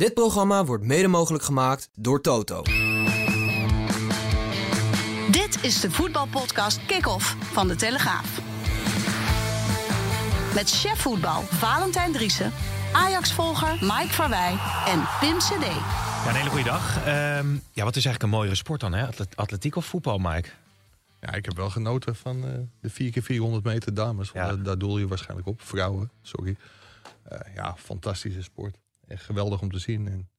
Dit programma wordt mede mogelijk gemaakt door Toto. Dit is de voetbalpodcast Kick-Off van De Telegraaf. Met chef voetbal Valentijn Driessen, Ajax-volger Mike Verwij en Pim CD. Ja, een hele goede dag. Ehm, ja, wat is eigenlijk een mooiere sport dan, hè? Atlet- Atletiek of voetbal, Mike? Ja, ik heb wel genoten van eh, de 4 keer 400 meter dames. Ja. Daar, daar doel je waarschijnlijk op. Vrouwen, sorry. Eh, ja, fantastische sport. Echt geweldig om te zien. En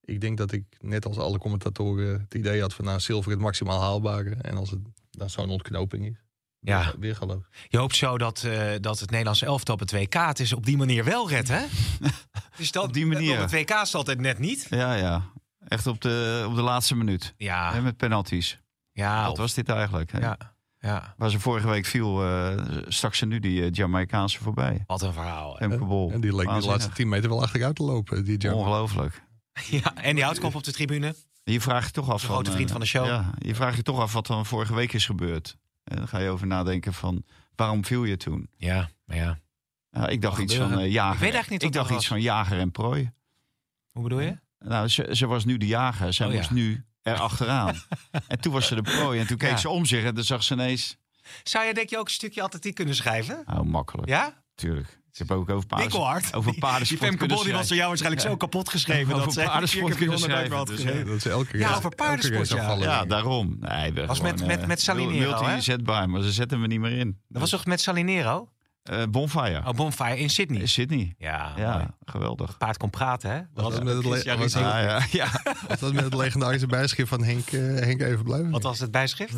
ik denk dat ik, net als alle commentatoren, het idee had van nou, zilver het maximaal haalbare. En als het dan zo'n ontknoping is, Ja. weer, geloof. Je hoopt zo dat, eh, dat het Nederlandse elftal op het WK het is op die manier wel redt, hè? Dus dat, Op die manier. Op het WK is het altijd net niet. Ja, ja. Echt op de, op de laatste minuut. Ja, met penalties. ja, Wat was dit eigenlijk? Hè? ja, ja. Waar ze vorige week viel, eh stak ze nu die eh, Jamaicaanse voorbij. Wat een verhaal. hè. Femke Bol. En die leek de laatste 10 meter wel achteruit te lopen. Die. Ongelooflijk. Ja, en die houtkop op de tribune. Je vraagt je toch af De grote van, vriend eh, van de show. Ja, je vraagt je toch af wat er vorige week is gebeurd. En dan ga je over nadenken van waarom viel je toen? Ja, maar ja. Ik dacht iets van eh, jager. Ik weet eigenlijk niet Ik wat dacht iets was. van jager en prooi. Hoe bedoel je? Nou, ze, ze was nu de jager. Zij Oh, ja. moest nu er achteraan. en toen was ze de prooi. En toen keek Ja. ze om zich en dan zag ze ineens... Zou je denk je ook een stukje atletiek kunnen schrijven? Nou, makkelijk. Ja? Tuurlijk. Ze hebben ook over paarden. Winkelhard. Over paardensport Die Femke Bol die was door jou waarschijnlijk zo kapot geschreven. Over dat ze vier paardensport keer kunnen 400 meter had schrijven, dus. Dat is elke Ja, race- over paardensport, ja. Ja, daarom. Nee, Was gewoon, met- met- eh, met Salinero, hè? Multi-zetbaar, maar ze zetten me niet meer in. Dat was toch met Salinero? Eh, Bonfire. Oh, Bonfire in Sydney. In Sydney. Ja, mooi. Ja, geweldig. Paard kon praten, hè? Was dat met het, le- Ja, was Ah, ja, ja. was dat met het legendarische bijschrift van Henk, eh, Henk even blijven? Wat was het bijschrift?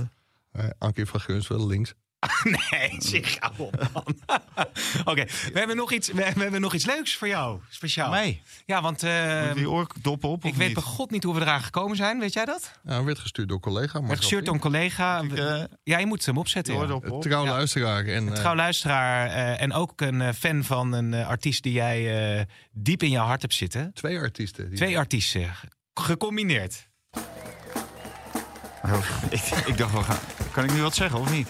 Eh, Ankie van Gunsveld links. Nee, zeg hou op, man. Oké, we, hebben nog iets- we, we hebben nog iets leuks voor jou. Speciaal. Mij. Ja, want eh, Moet die oordoppen op ik of weet bij god niet hoe we eraan gekomen zijn. Weet jij dat? Ja, werd gestuurd door collega. Werd gestuurd door een collega. Ik, eh, Ja, je moet hem opzetten. ja. op. Trouw luisteraar. En, eh, Trouw luisteraar eh, en ook een eh, fan van een eh, artiest die jij eh, diep in jouw hart hebt zitten. twee artiesten. Twee artiesten, gecombineerd. Oh, ik, ik dacht, we gaan... kan ik nu wat zeggen of niet?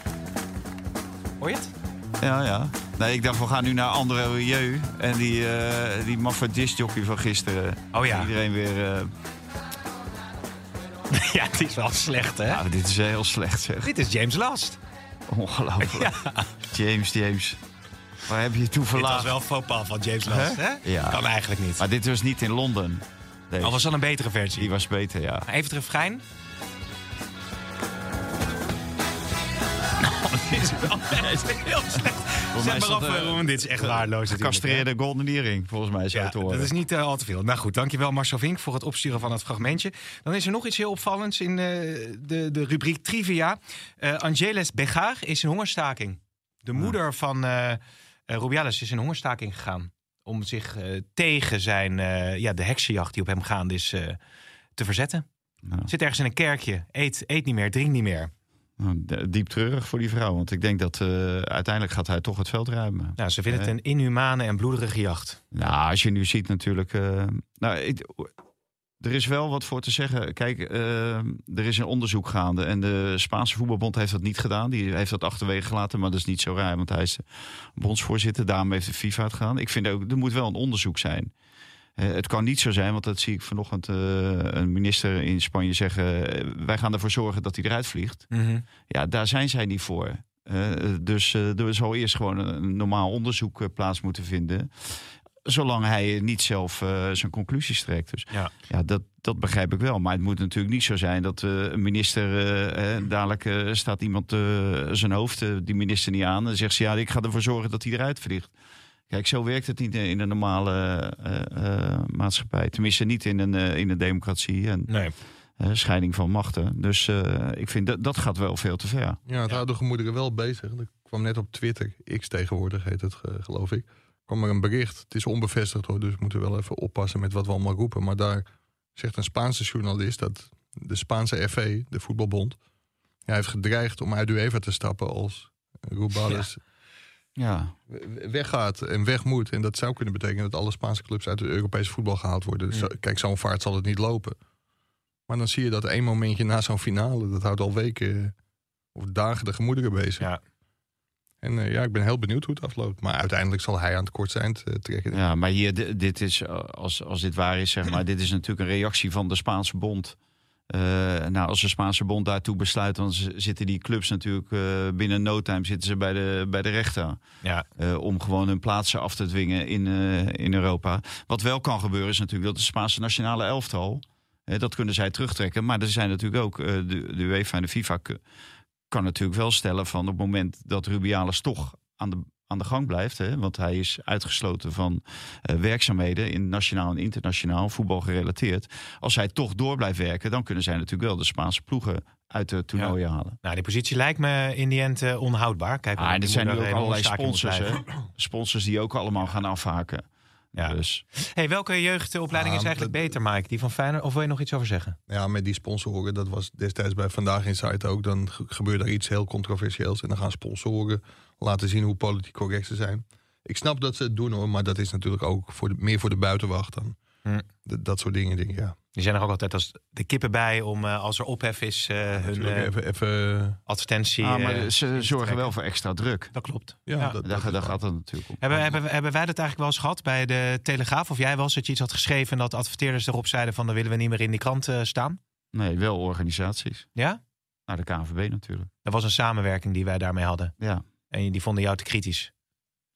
Hoor je het? Ja, ja. Nee, ik dacht, we gaan nu naar André Rieu. En die, eh die maffe discjockey van gisteren. Oh ja. Iedereen weer... eh, ja, het is wel slecht, hè? ja, dit is heel slecht, zeg. Dit is James Last. Ongelooflijk. James, James. Waar heb je je toe Dit was verlaten? wel faux pas van James Last, Hè? hè? Ja. Kan eigenlijk niet. Maar dit was niet in Londen. Deze. Al was dan een betere versie. Die was beter, ja. Even refrein. is wel echt heel slecht. Zet is maar af, eh. Dit is echt waardeloos Gecastreerde golden earring, volgens mij zo hè? te Ja, horen. dat is niet eh, al te veel. Nou goed, dankjewel Marcel Vink voor het opsturen van het fragmentje. Dan is er nog iets heel opvallends in eh, de, de rubriek Trivia. Eh Angeles Begar is in hongerstaking. De moeder van eh eh, Rubiales is in hongerstaking gegaan. Om zich eh, tegen zijn, eh, ja, de heksenjacht die op hem gaande is eh, te verzetten. Nou. Zit ergens in een kerkje. Eet, eet niet meer, drink niet meer. De- Diep treurig voor die vrouw. Want ik denk dat eh, uiteindelijk gaat hij toch het veld ruimen. Nou, ze vinden het een inhumane en bloederige jacht. Nou, als je nu ziet natuurlijk... eh, nou, ik- er is wel wat voor te zeggen. Kijk, eh, er is een onderzoek gaande. En de Spaanse voetbalbond heeft dat niet gedaan. Die heeft dat achterwege gelaten. Maar dat is niet zo raar, want hij is bondsvoorzitter. Daarom heeft de FIFA het gedaan. Ik vind ook, er moet wel een onderzoek zijn. Eh, het kan niet zo zijn, want dat zie ik vanochtend eh, een minister in Spanje zeggen. eh, wij gaan ervoor zorgen dat hij eruit vliegt. Ja, daar zijn zij niet voor. Dus er zal eerst gewoon een, normaal onderzoek plaats moeten vinden. Zolang hij niet zelf zijn conclusies trekt. Dus Ja. ja, dat, dat begrijp ik wel. Maar het moet natuurlijk niet zo zijn dat een minister. eh, dadelijk staat iemand zijn hoofd, die minister niet aan. En zegt ze: Ja, ik ga ervoor zorgen dat hij eruit vliegt. Kijk, zo werkt het niet in een normale eh, eh, maatschappij. Tenminste, niet in een, eh, in een democratie. En Nee. scheiding van machten. Dus ik vind dat, dat gaat wel veel te ver. Ja, het houdt de gemoederen wel bezig. Er kwam net op Twitter, X tegenwoordig heet het, geloof ik. kwam er een bericht. Het is onbevestigd hoor, dus we moeten wel even oppassen met wat we allemaal roepen. Maar daar zegt een Spaanse journalist dat de Spaanse FA, de voetbalbond, ja, heeft gedreigd om uit UEFA te stappen als Rubales Ja, we- weggaat en weg moet. En dat zou kunnen betekenen dat alle Spaanse clubs uit het Europese voetbal gehaald worden. Dus kijk, zo'n vaart zal het niet lopen. Maar dan zie je dat één momentje na zo'n finale, dat houdt al weken of dagen de gemoederen bezig. Ja. En eh, ja, ik ben heel benieuwd hoe het afloopt. Maar uiteindelijk zal hij aan het kortste eind eh, trekken. Ja, maar hier, di- dit is, eh, als, als dit waar is, zeg maar, dit is natuurlijk een reactie van de Spaanse bond. Eh, nou, als de Spaanse bond daartoe besluit, dan zitten die clubs natuurlijk eh, binnen no time zitten ze bij de, bij de rechter. Ja. eh, om gewoon hun plaatsen af te dwingen in, in Europa. Wat wel kan gebeuren is natuurlijk dat de Spaanse nationale elftal, hè, dat kunnen zij terugtrekken. Maar er zijn natuurlijk ook, de, de UEFA en de FIFA kan natuurlijk wel stellen van op het moment dat Rubiales toch aan de, aan de gang blijft. Hè, want hij is uitgesloten van eh, werkzaamheden in nationaal en internationaal, voetbal gerelateerd. Als hij toch door blijft werken, dan kunnen zij natuurlijk wel de Spaanse ploegen uit de toernooien halen. Nou, die positie lijkt me in die end eh, onhoudbaar. Kijk, Ah, en er zijn nu ook er allerlei sponsors, hè? Sponsors die ook allemaal gaan afhaken. Ja. Dus Hey, welke jeugdopleiding is eigenlijk dat- beter, Mike? Die van Feyenoord? Of wil je nog iets over zeggen? Ja, met die sponsoren, dat was destijds bij Vandaag Insight ook. Dan ge- gebeurt er iets heel controversieels. En dan gaan sponsoren laten zien hoe politiek correct ze zijn. Ik snap dat ze het doen hoor, maar dat is natuurlijk ook voor de, meer voor de buitenwacht dan. Hm. Dat soort dingen, denk ik, ja. Die zijn er ook altijd als de kippen bij om eh, als er ophef is eh, hun eh, even, even, advertentie. ah, maar ze zorgen wel voor extra druk. Dat klopt. ja, Ja. dat, Daar, dat daar gaat het natuurlijk om. Hebben, hebben, hebben wij dat eigenlijk wel eens gehad bij de Telegraaf? Of jij wel eens dat je iets had geschreven en dat adverteerders erop zeiden van dan willen we niet meer in die krant eh, staan? Nee, wel organisaties. Ja? Naar de KNVB natuurlijk. Dat was een samenwerking die wij daarmee hadden. Ja, En die vonden jou te kritisch.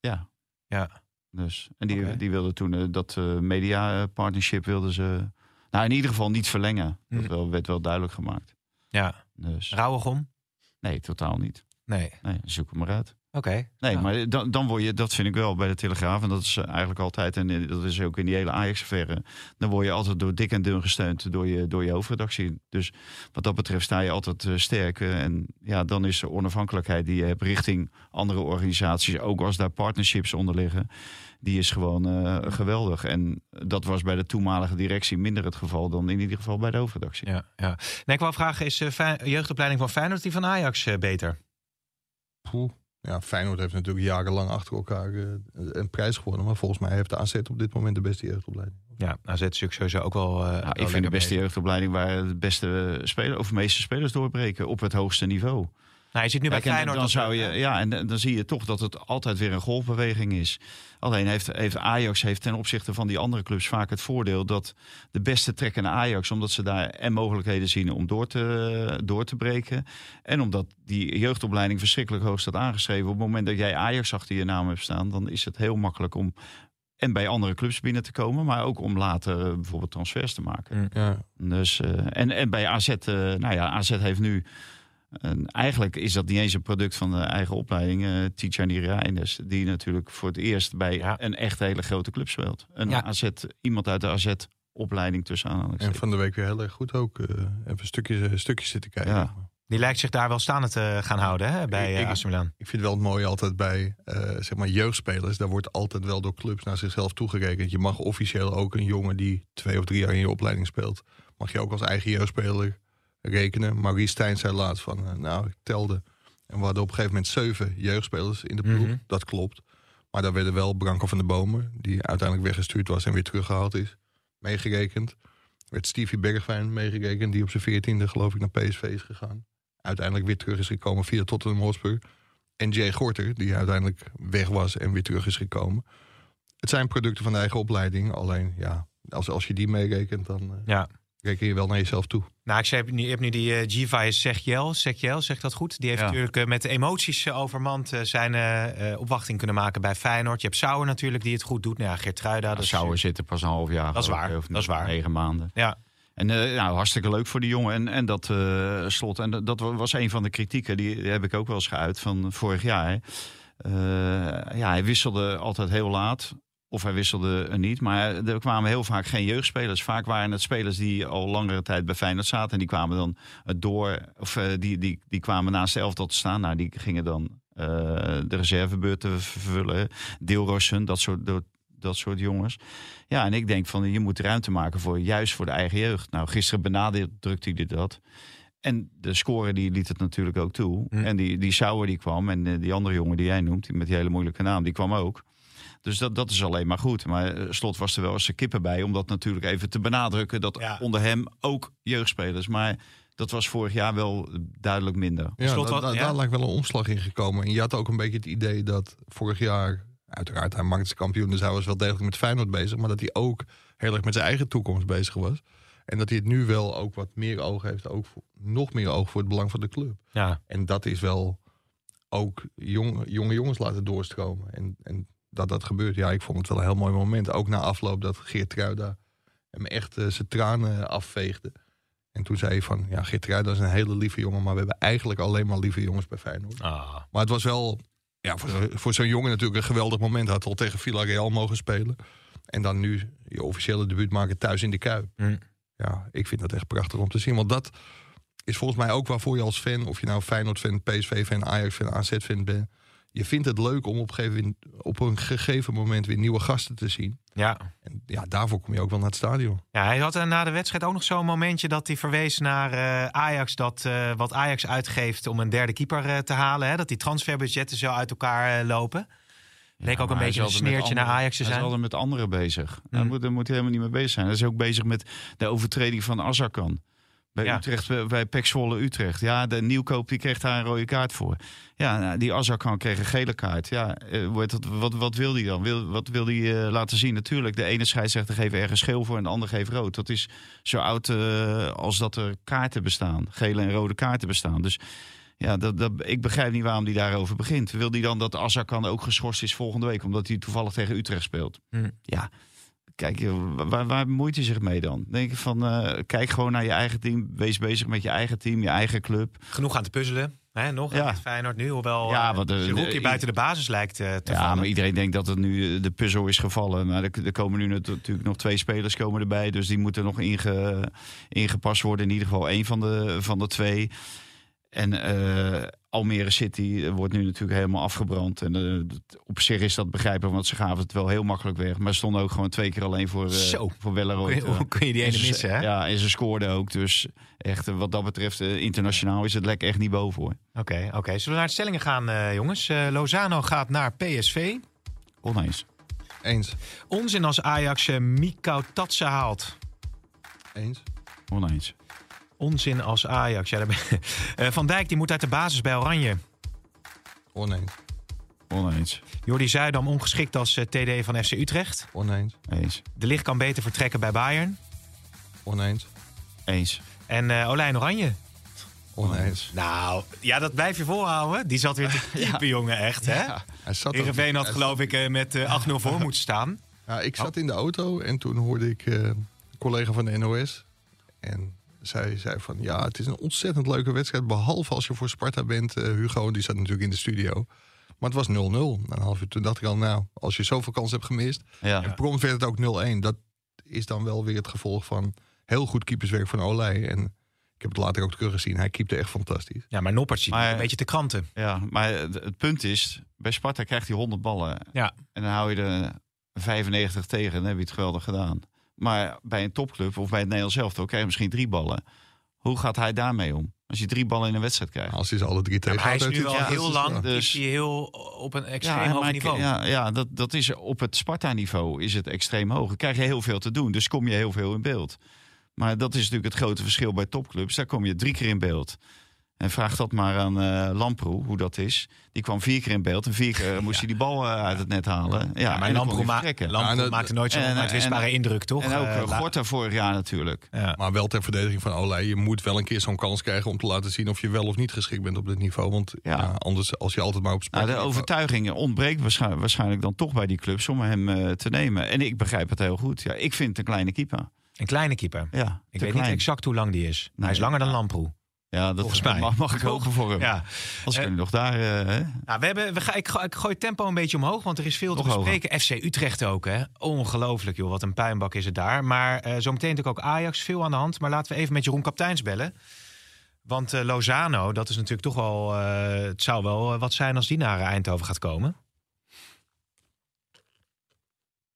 ja. Ja. Dus, en die, die wilden toen eh, dat eh, media partnership wilden ze... Nou, in ieder geval niet verlengen. Dat Hm. wel, werd wel duidelijk gemaakt. Ja. Dus Rauwegom? nee, totaal niet. Nee. Nee, zoek het maar uit. Oké. Nee, maar dan, dan word je, dat vind ik wel bij de Telegraaf. En dat is eh, eigenlijk altijd, en eh, dat is ook in die hele Ajax-affaire. Dan word je altijd door dik en dun gesteund door je, door je hoofdredactie. Dus wat dat betreft sta je altijd eh, sterk. En ja, dan is de onafhankelijkheid die je hebt richting andere organisaties. Ook als daar partnerships onder liggen. Die is gewoon eh, geweldig. En dat was bij de toenmalige directie minder het geval dan in ieder geval bij de hoofdredactie. Ja, ja. Nee, ik wou vragen, is jeugdopleiding van Feyenoord die van Ajax beter? Poeh. Ja, Feyenoord heeft natuurlijk jarenlang achter elkaar eh, een prijs gewonnen. Maar volgens mij heeft de AZ op dit moment de beste jeugdopleiding. Ja, AZ is sowieso ook wel... wel Nou, ik vind de beste jeugdopleiding waar de beste spelers, of de meeste spelers doorbreken op het hoogste niveau. Nou, je zit nu bij Kijk, en Feyenoord... dan zou je, ja, en dan zie je toch dat het altijd weer een golfbeweging is. Alleen heeft, heeft Ajax heeft ten opzichte van die andere clubs vaak het voordeel dat de beste trekken naar Ajax, omdat ze daar en mogelijkheden zien om door te, door te breken. En omdat die jeugdopleiding verschrikkelijk hoog staat aangeschreven. Op het moment dat jij Ajax achter je naam hebt staan, dan is het heel makkelijk om en bij andere clubs binnen te komen, maar ook om later eh, bijvoorbeeld transfers te maken. Mm. Ja, Dus, eh, en, en bij AZ, eh, nou ja, AZ heeft nu. Een- eigenlijk is dat niet eens een product van de eigen opleiding. eh Tijani Reinders, die natuurlijk voor het eerst bij Ja. een echt hele grote club speelt. Een Ja. AZ, iemand uit de AZ-opleiding tussen en aanhalingstekens. van de week weer heel erg goed ook. eh, even stukjes, stukjes zitten kijken. Ja. Die lijkt zich daar wel staande te gaan houden hè, bij Ik- eh, ik- AC Milan. Ik vind wel het mooie altijd bij eh, zeg maar jeugdspelers. Daar wordt altijd wel door clubs naar zichzelf toegerekend. Je mag officieel ook een jongen die twee of drie jaar in je opleiding speelt. Mag je ook als eigen jeugdspeler rekenen. Maurice Stijn zei laatst van, eh, nou ik telde. En we hadden op een gegeven moment zeven jeugdspelers in de ploeg. Mhm. Dat klopt. Maar daar werden wel Branko van de Bomen, die uiteindelijk weggestuurd was en weer teruggehaald is, meegerekend. Werd Stevie Bergwijn meegerekend, die op zijn veertiende geloof ik naar PSV is gegaan. Uiteindelijk weer terug is gekomen via Tottenham Hotspur. En Jay Gorter, die uiteindelijk weg was en weer terug is gekomen. Het zijn producten van de eigen opleiding. Alleen, ja, als, als je die meerekent, dan eh, Ja. Reken je wel naar jezelf toe. Nou, ik zei, je hebt nu die uh, Giva Segjel, Segjel, zegt dat goed? Die heeft Ja. natuurlijk eh, met de emoties eh, overmand eh, zijn eh, eh, opwachting kunnen maken bij Feyenoord. Je hebt Sauer natuurlijk, die het goed doet. Nou ja, Geertruida. Ja, dat is- Sauer zitten pas een half jaar. Dat is waar, of dat is waar. Negen maanden. Ja, En eh, nou, hartstikke leuk voor die jongen. En, en dat eh, slot. En dat, dat was een van de kritieken. Die, heb ik ook wel eens geuit van vorig jaar. hè. Eh, ja, hij wisselde altijd heel laat. Of hij wisselde er niet. Maar er kwamen heel vaak geen jeugdspelers. Vaak waren het spelers die al langere tijd bij Feyenoord zaten. En die kwamen dan door. Of eh, die, die, die kwamen naast de elftal te staan. Nou, die gingen dan eh, de reservebeurt te vervullen. Deelrossen, dat soort, dat, dat soort jongens. Ja, en ik denk van je moet ruimte maken voor juist voor de eigen jeugd. Nou, gisteren benadrukte hij dat. En de score die liet het natuurlijk ook toe. Hm. En die, die Sauer die kwam. En eh, die andere jongen die jij noemt, die met die hele moeilijke naam, die kwam ook. Dus dat, dat is alleen maar goed. Maar eh, Slot was er wel eens een kippen bij. Om dat natuurlijk even te benadrukken. Dat Ja. onder hem ook jeugdspelers. Maar Dat was vorig jaar wel duidelijk minder. Ja, Slot da- wat- da- ja. daar lijkt wel een omslag in gekomen. En je had ook een beetje het idee dat vorig jaar... Uiteraard, hij maakte zijn kampioen, dus hij was wel degelijk met Feyenoord bezig. Maar dat hij ook heel erg met zijn eigen toekomst bezig was. En dat hij het nu wel ook wat meer oog heeft. Ook voor- nog meer oog voor het belang van de club. Ja. En dat is wel ook jong, jonge jongens laten doorstromen. En, en dat dat gebeurt, ja, ik vond het wel een heel mooi moment. Ook na afloop dat Geert Truida hem echt eh, zijn tranen afveegde. En toen zei hij van, ja, Geert Truida is een hele lieve jongen... maar we hebben eigenlijk alleen maar lieve jongens bij Feyenoord. Ah. Maar het was wel ja, voor, voor zo'n jongen natuurlijk een geweldig moment. Hij had al tegen Villarreal mogen spelen. En dan nu je officiële debuut maken thuis in de Kuip. Hm. Ja, ik vind dat echt prachtig om te zien. Want dat is volgens mij ook waarvoor je als fan... of je nou Feyenoord-fan, PSV-fan, Ajax-fan, AZ-fan bent... je vindt het leuk om op een, gegeven, op een gegeven moment weer nieuwe gasten te zien. Ja. En ja, daarvoor kom je ook wel naar het stadion. ja, hij had eh, na de wedstrijd ook nog zo'n momentje dat hij verwees naar eh, Ajax. Dat eh, wat Ajax uitgeeft om een derde keeper eh, te halen. Hè, dat die transferbudgetten zo uit elkaar lopen. Leek ook een beetje een sneertje naar Ajax te Hij is zijn. altijd met anderen bezig. Daar, Mm. moet, daar moet hij helemaal niet mee bezig zijn. Hij is ook bezig met de overtreding van Azarkan. Bij Ja. Utrecht, bij- bij Pek Zwolle Utrecht. Ja, de nieuwkoop die kreeg daar een rode kaart voor. Ja, nou, die Azarkan kreeg een gele kaart. Ja, eh, dat, wat, wat wil hij dan? Wil, wat wil hij eh, laten zien? Natuurlijk, de ene scheidsrechter geeft ergens geel voor en de ander geeft rood. Dat is zo oud eh, als dat er kaarten bestaan. Gele en rode kaarten bestaan. Dus ja, dat, dat, ik begrijp niet waarom hij daarover begint. Wil hij dan dat Azarkan ook geschorst is volgende week... omdat hij toevallig tegen Utrecht speelt? Hm. Ja, kijk, joh, waar, waar bemoeit hij zich mee dan? Denk ik van, eh, kijk gewoon naar je eigen team. Wees bezig met je eigen team, je eigen club. Genoeg aan te puzzelen. Hè, nog Ja. Feyenoord nu, hoewel Ja, ja, want de- Giroud hier buiten de basis lijkt eh, te Ja, vallen. maar iedereen denkt dat het nu eh, de puzzel is gevallen. Maar er, er komen nu nat- natuurlijk nog twee spelers komen erbij. Dus die moeten nog inge, ingepast worden. In ieder geval één van de, van de twee. En eh, Almere City wordt nu natuurlijk helemaal afgebrand. En eh, op zich is dat begrijpelijk, want ze gaven het wel heel makkelijk weg. Maar ze stonden ook gewoon twee keer alleen voor, eh Zo. voor Welleroy. Kun je- hoe kun je die En ene ze- missen, hè? Ja, en ze scoorden ook. Dus echt, eh, wat dat betreft, eh, internationaal is het lek echt niet boven hoor. Oké, oké. Zullen we naar de stellingen gaan, eh, jongens? Eh, Lozano gaat naar PSV. Oneens. Eens. Onzin als Ajax uh, Mikau Tatsen haalt. Eens. Oneens. Onzin als Ajax. Ja, ben... Eh, Van Dijk die moet uit de basis bij Oranje. Oneens. Oneens. Jordi Zuidam ongeschikt als eh, TD van FC Utrecht. Oneens. Eens. De licht kan beter vertrekken bij Bayern. Oneens. Eens. En eh Olijn Oranje. Oneens. Nou, ja, dat blijf je volhouden. Die zat weer te keeper, jongen, echt, hè? Hij zat Heerenveen had geloof ik met eh, 8-0 voor moeten staan. Ja, ik zat in de auto en toen hoorde ik eh, een collega van de NOS. En zij zei van ja, het is een ontzettend leuke wedstrijd. Behalve als je voor Sparta bent. Eh, Hugo, die zat natuurlijk in de studio. Maar het was 0-0. Na een half uur toen dacht ik al, nou, als je zoveel kans hebt gemist. Ja. En prompt werd het ook 0-1. Dat is dan wel weer het gevolg van heel goed keeperswerk van Olij. En ik heb het later ook teruggezien. Hij keepte echt fantastisch. Ja, maar Noppert ziet Maar- een beetje te kranten. Ja, maar het, punt is, bij Sparta krijgt hij 100 ballen. Ja. En dan hou je er 95 tegen, dan heb je het geweldig gedaan. Maar bij een topclub of bij het Nederlands elftal krijg je misschien drie ballen. Hoe gaat hij daarmee om? Als je drie ballen in een wedstrijd krijgt. Als hij ze alle drie Ja, tegen maar hij is nu het- heel lang. Dus- is hij heel op een extreem Ja, hoog maar- niveau. Ja, ja dat, dat is op het Sparta-niveau is het extreem hoog. Dan krijg je heel veel te doen, dus kom je heel veel in beeld. Maar dat is natuurlijk het grote verschil bij topclubs. Daar kom je drie keer in beeld. En vraag dat maar aan eh Lamproe, hoe dat is. Die kwam vier keer in beeld en vier keer moest hij die bal eh, uit het net halen. Ja, Ja, en maar Lamproe, hij ma. Lamproe Ja, maakte nooit zo'n en- indruk, toch? En ook uh, Gorta vorig jaar natuurlijk. Ja. Maar wel ter verdediging van Olij. Je moet wel een keer zo'n kans krijgen om te laten zien of je wel of niet geschikt bent op dit niveau. Want Ja. ja. anders, als je altijd maar op Nou, sport. de overtuiging ontbreekt waarschijnlijk, waarschijnlijk dan toch bij die clubs om hem eh, te nemen. En ik begrijp het heel goed. Ja, ik vind het een kleine keeper. Een kleine keeper. Ja, Ik weet niet exact hoe lang die is. Nee. Hij is langer dan Lamproe. Ja, dat volgens mij. mag, mag ik hopen voor hem. Ja. Als kunnen nog daar. eh, hè? Nou, we hebben, we ga, ik, ga- ik gooi het tempo een beetje omhoog, want er is veel te bespreken. FC Utrecht ook, hè? Ongelooflijk, joh. Wat een puinbak is het daar. Maar eh zometeen natuurlijk ook Ajax, veel aan de hand. Maar laten we even met Jeroen Kapteins bellen. Want eh, Lozano, dat is natuurlijk toch wel... eh, het zou wel wat zijn als die naar Eindhoven gaat komen.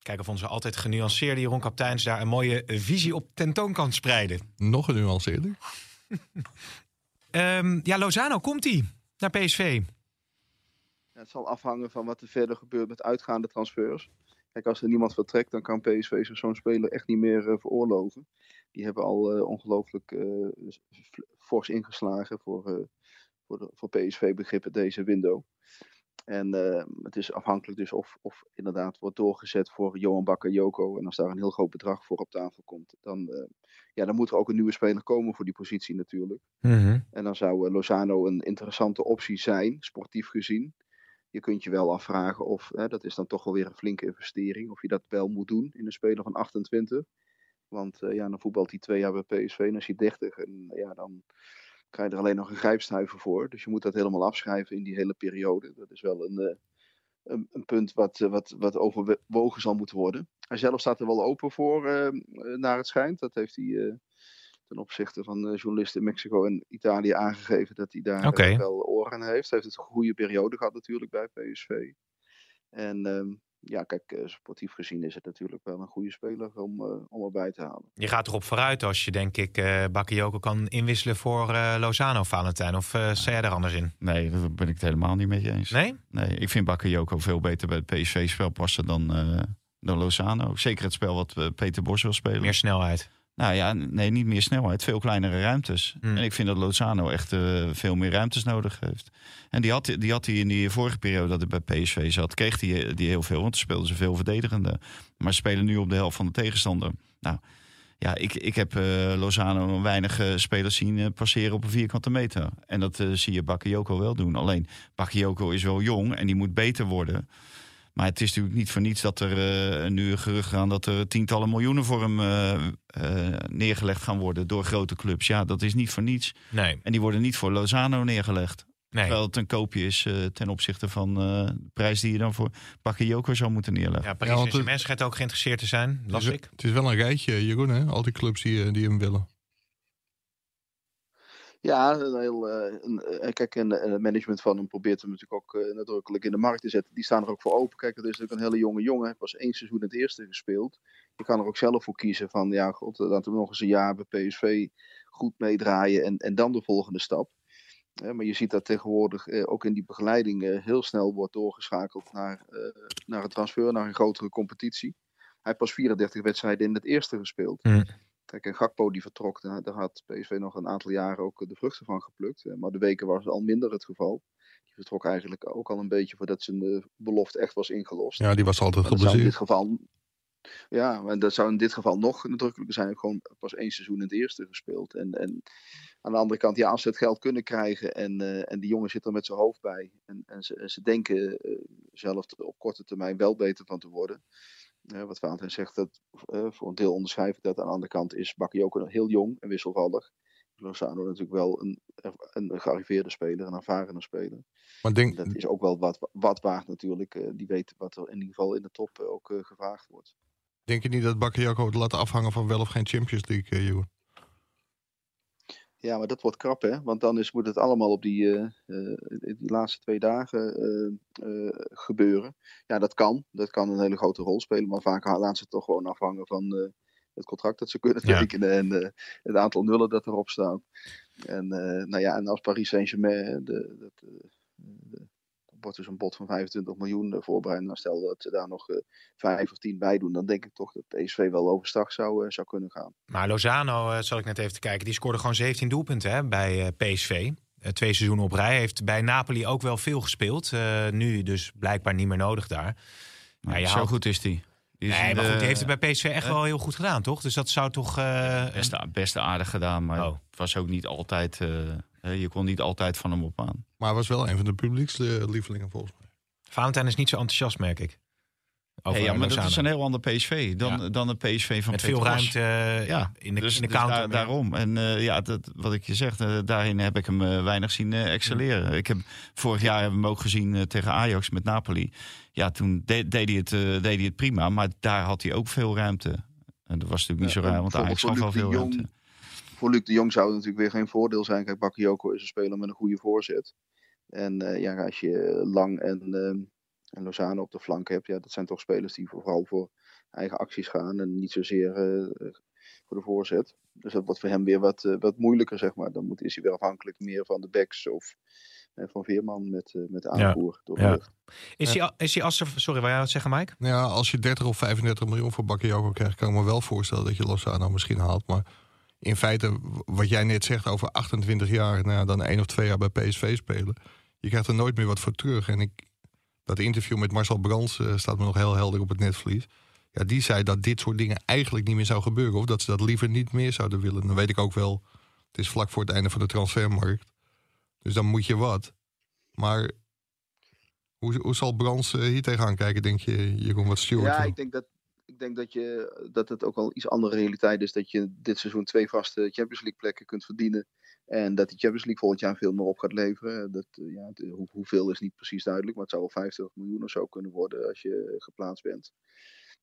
Kijken of onze altijd genuanceerde Jeroen Kapteins... daar een mooie visie op tentoon kan spreiden. Nog een Ehm, ja, Lozano, komt-ie naar PSV? Ja, het zal afhangen van wat er verder gebeurt met uitgaande transfers. Kijk, als er niemand vertrekt, dan kan PSV zo'n speler echt niet meer uh, veroorloven. Die hebben al uh, ongelooflijk uh, fors ingeslagen voor, voor, voor PSV-begrippen deze window. En het is afhankelijk dus of, of inderdaad wordt doorgezet voor Johan Bakker Joko. En als daar een heel groot bedrag voor op tafel komt, dan, ja, dan moet er ook een nieuwe speler komen voor die positie natuurlijk. Mm -hmm. En dan zou Lozano een interessante optie zijn, sportief gezien. Je kunt je wel afvragen of, hè, dat is dan toch wel weer een flinke investering, of je dat wel moet doen in een speler van 28. Want uh, ja, dan voetbalt hij twee jaar bij PSV en dan is hij 30. En ja, dan krijg je er alleen nog een grijpstuiver voor. Dus je moet dat helemaal afschrijven in die hele periode. Dat is wel een, uh, een, een, punt wat, uh, wat, wat overwogen zal moeten worden. Hij zelf staat er wel open voor, naar het schijnt. Dat heeft hij ten opzichte van journalisten in Mexico en Italië aangegeven dat hij daar okay. wel oren aan heeft. Hij heeft het een goede periode gehad natuurlijk bij PSV. En um, ja, kijk, uh, sportief gezien is het natuurlijk wel een goede speler om, uh, om erbij te halen. Je gaat erop vooruit als je denk ik uh, Bakayoko kan inwisselen voor Lozano, Valentijn. Of uh, sta jij er anders in? Nee, daar ben ik het helemaal niet met je eens. Nee? Nee, ik vind Bakayoko veel beter bij het PSV-spel passen dan, dan Lozano. Zeker het spel wat Peter Bos wil spelen. Meer snelheid. Nou ja, nee, niet meer snelheid. Veel kleinere ruimtes. Hmm. En ik vind dat Lozano echt uh, veel meer ruimtes nodig heeft. En die had, die had hij in die vorige periode dat hij bij PSV zat, kreeg hij die heel veel. Want toen speelden ze veel verdedigende. Maar ze spelen nu op de helft van de tegenstander. Nou, ja, ik, ik heb uh, Lozano weinig uh, spelers zien uh, passeren op een vierkante meter. En dat zie je Bakayoko wel doen. Alleen, Bakayoko is wel jong en die moet beter worden. Maar het is natuurlijk niet voor niets dat er uh, nu een gerucht gaan dat er tientallen miljoenen voor hem uh, uh, neergelegd gaan worden door grote clubs. Ja, dat is niet voor niets. Nee. En die worden niet voor Lozano neergelegd. Nee. Terwijl het een koopje is ten opzichte van de prijs die je dan voor Bakayoko zou moeten neerleggen. Ja, Paris ja, Saint-Germain schijnt ook geïnteresseerd te zijn, las het is, ik. Het is wel een rijtje, Jeroen, hè? al die clubs die, die hem willen. Ja, een heel, uh, een, kijk, en het management van hem probeert hem natuurlijk ook nadrukkelijk in de markt te zetten. Die staan er ook voor open. Kijk, dat is natuurlijk een hele jonge jongen. Hij pas één seizoen het eerste gespeeld. Je kan er ook zelf voor kiezen van, ja, god, laten we nog eens een jaar bij PSV goed meedraaien en, en dan de volgende stap. Maar je ziet dat tegenwoordig uh, ook in die begeleiding heel snel wordt doorgeschakeld naar, naar een transfer, naar een grotere competitie. Hij heeft pas 34 wedstrijden in het eerste gespeeld. Mm. Kijk, en Gakpo die vertrok, daar, daar, had PSV nog een aantal jaren ook de vruchten van geplukt. Maar de weken was al minder het geval. Die vertrok eigenlijk ook al een beetje voordat zijn uh, belofte echt was ingelost. Ja, die was altijd geblesseerd. In dit geval, ja, maar dat zou in dit geval nog nadrukkelijker zijn. Gewoon pas één seizoen in het eerste gespeeld. En, en aan de andere kant, ja, als ze het geld kunnen krijgen en, uh, en die jongen zit er met zijn hoofd bij. En, en, ze, en ze denken uh, zelf op korte termijn wel beter van te worden. Wat Valentijn zegt, dat, uh, voor een deel onderschrijf ik dat. Aan de andere kant is Bakayoko nog heel jong en wisselvallig. Lozano natuurlijk wel een, een gearriveerde speler, een ervarene speler. Maar denk... Dat is ook wel wat, wat waard natuurlijk. Uh, die weet wat er in ieder geval in de top ook gevraagd wordt. Denk je niet dat Bakayoko het laat afhangen van wel of geen Champions League, uh, Jeroen? Ja, maar dat wordt krap, hè? Want dan is, moet het allemaal op die, uh, uh, die laatste twee dagen uh, gebeuren. Ja, dat kan. Dat kan een hele grote rol spelen. Maar vaak laten ze het toch gewoon afhangen van het contract dat ze kunnen Ja. tekenen. En het aantal nullen dat erop staat. En, nou ja, en als Paris Saint-Germain de, de, wordt dus een bod van 25 miljoen voorbereid. Nou, stel dat ze daar nog uh, vijf of tien bij doen, dan denk ik toch dat PSV wel overstag zou, uh, zou kunnen gaan. Maar Lozano, uh, zal ik net even te kijken, die scoorde gewoon 17 doelpunten hè, bij PSV. twee seizoenen op rij. Heeft bij Napoli ook wel veel gespeeld. nu dus blijkbaar niet meer nodig daar. Maar ja, zo haalt... goed is die. die is nee, maar goed, die heeft het bij PSV echt wel heel goed gedaan, toch? Dus dat zou toch... best, een... best aardig gedaan, maar oh. het was ook niet altijd... je kon niet altijd van hem op aan. Maar hij was wel een van de publiekslievelingen volgens mij. Valentijn is niet zo enthousiast, merk ik. Hey, ja, maar Lozano. dat is een heel ander PSV dan, ja. dan de PSV van Met veel ruimte uh, ja, in de, dus, in de dus counter. Daar, daarom. En uh, ja, dat, wat ik je zeg, uh, daarin heb ik hem weinig zien excelleren. Ik heb, vorig jaar hebben we hem ook gezien tegen Ajax met Napoli. Ja, toen de, deed, hij het, deed hij het prima, maar daar had hij ook veel ruimte. En dat was natuurlijk niet zo raar, want Ajax gaf wel veel Jong, ruimte. Voor Luc de Jong zou het natuurlijk weer geen voordeel zijn. Kijk, Bakayoko is een speler met een goede voorzet. En uh, ja, als je Lang en, uh, en Lozano op de flank hebt, ja, dat zijn toch spelers die vooral voor eigen acties gaan en niet zozeer uh, voor de voorzet. Dus dat wordt voor hem weer wat, wat moeilijker, zeg maar. Dan moet, is hij weer afhankelijk meer van de backs of Van Veerman met, uh, met aanvoer door de Ja. lucht. Is die, is die Aster... Sorry, wil jij wat zeggen, Mike? Nou ja, als je 30 of 35 miljoen voor Bakayoko krijgt, kan ik me wel voorstellen dat je Lozano misschien haalt. Maar in feite, wat jij net zegt over 28 jaar, nou dan één of twee jaar bij PSV spelen. Je krijgt er nooit meer wat voor terug. En ik, dat interview met Marcel Brands eh, staat me nog heel helder op het netvlies. Ja, die zei dat dit soort dingen eigenlijk niet meer zou gebeuren. Of dat ze dat liever niet meer zouden willen. Dan weet ik ook wel, het is vlak voor het einde van de transfermarkt. Dus dan moet je wat. Maar hoe, hoe zal Brands eh, hier tegenaan kijken, denk je, Jeroen, wat Stuart Ja, ik denk dat, ik denk dat, je, dat het ook wel iets andere realiteit is. Dat je dit seizoen twee vaste Champions League plekken kunt verdienen. En dat die Champions League volgend jaar veel meer op gaat leveren. Dat, eh, ja, hoeveel is niet precies duidelijk. Maar het zou wel 50 miljoen of zo kunnen worden als je geplaatst bent.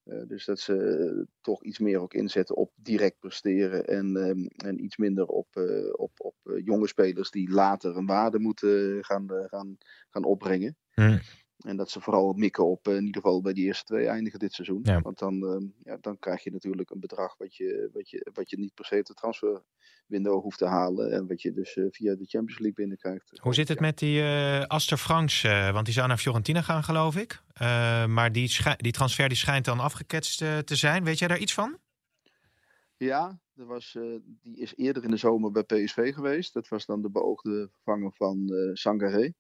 Eh, dus dat ze toch iets meer ook inzetten op direct presteren. En, ehm, en iets minder op, eh, op, op eh, jonge spelers die later een waarde moeten gaan, eh, gaan, gaan opbrengen. Hm. En dat ze vooral mikken op eh, in ieder geval bij die eerste twee eindigen dit seizoen. Ja. Want dan, ehm, ja, dan krijg je natuurlijk een bedrag wat je, wat je, wat je niet per se de transferwindow hoeft te halen. En wat je dus eh, via de Champions League binnenkrijgt. Hoe zit het met die eh, Aster Franks? want die zou naar Fiorentina gaan, geloof ik. Maar die, die transfer die schijnt dan afgeketst te zijn. Weet jij daar iets van? Ja, er was, die is eerder in de zomer bij PSV geweest. Dat was dan de beoogde vervanger van eh Sangaré.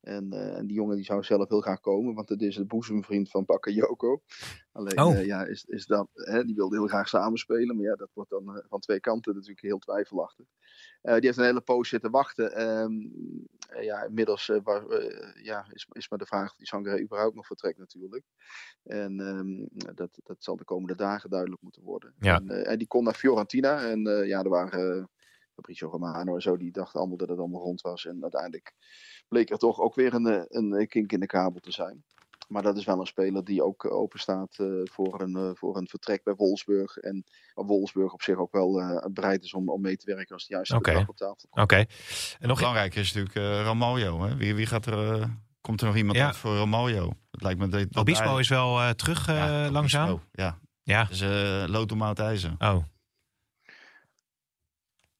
En, eh, en die jongen die zou zelf heel graag komen, want het is de boezemvriend van Bakayoko. Alleen, Oh. eh, ja, is, is dat, hè, die wilde heel graag samenspelen. Maar ja, dat wordt dan eh, van twee kanten natuurlijk heel twijfelachtig. Die heeft een hele poos zitten wachten. Ehm, eh, ja, inmiddels ja, is, is maar de vraag of die Sangaré überhaupt nog vertrekt natuurlijk. En ehm, dat, dat zal de komende dagen duidelijk moeten worden. Ja. En, en die kon naar Fiorentina. En ja, er waren Fabrizio Romano en zo, die dachten allemaal dat het allemaal rond was. En uiteindelijk bleek er toch ook weer een, eh, een kink in de kabel te zijn. Maar dat is wel een speler die ook eh, open staat eh, voor, een, eh, voor een vertrek bij Wolfsburg. En waar Wolfsburg op zich ook wel eh, bereid is om, om mee te werken als de juiste op tafel komt. Oké. En nog Belangrijker is natuurlijk eh Ramaljo. Hè? Wie, wie gaat er, eh, komt er nog iemand Ja. voor Ramaljo? Het lijkt me dat, dat Obispo is wel eh, terug eh, Obispo, langzaam. Ja, Ja. dus uh, lood om oud ijzer. Oh.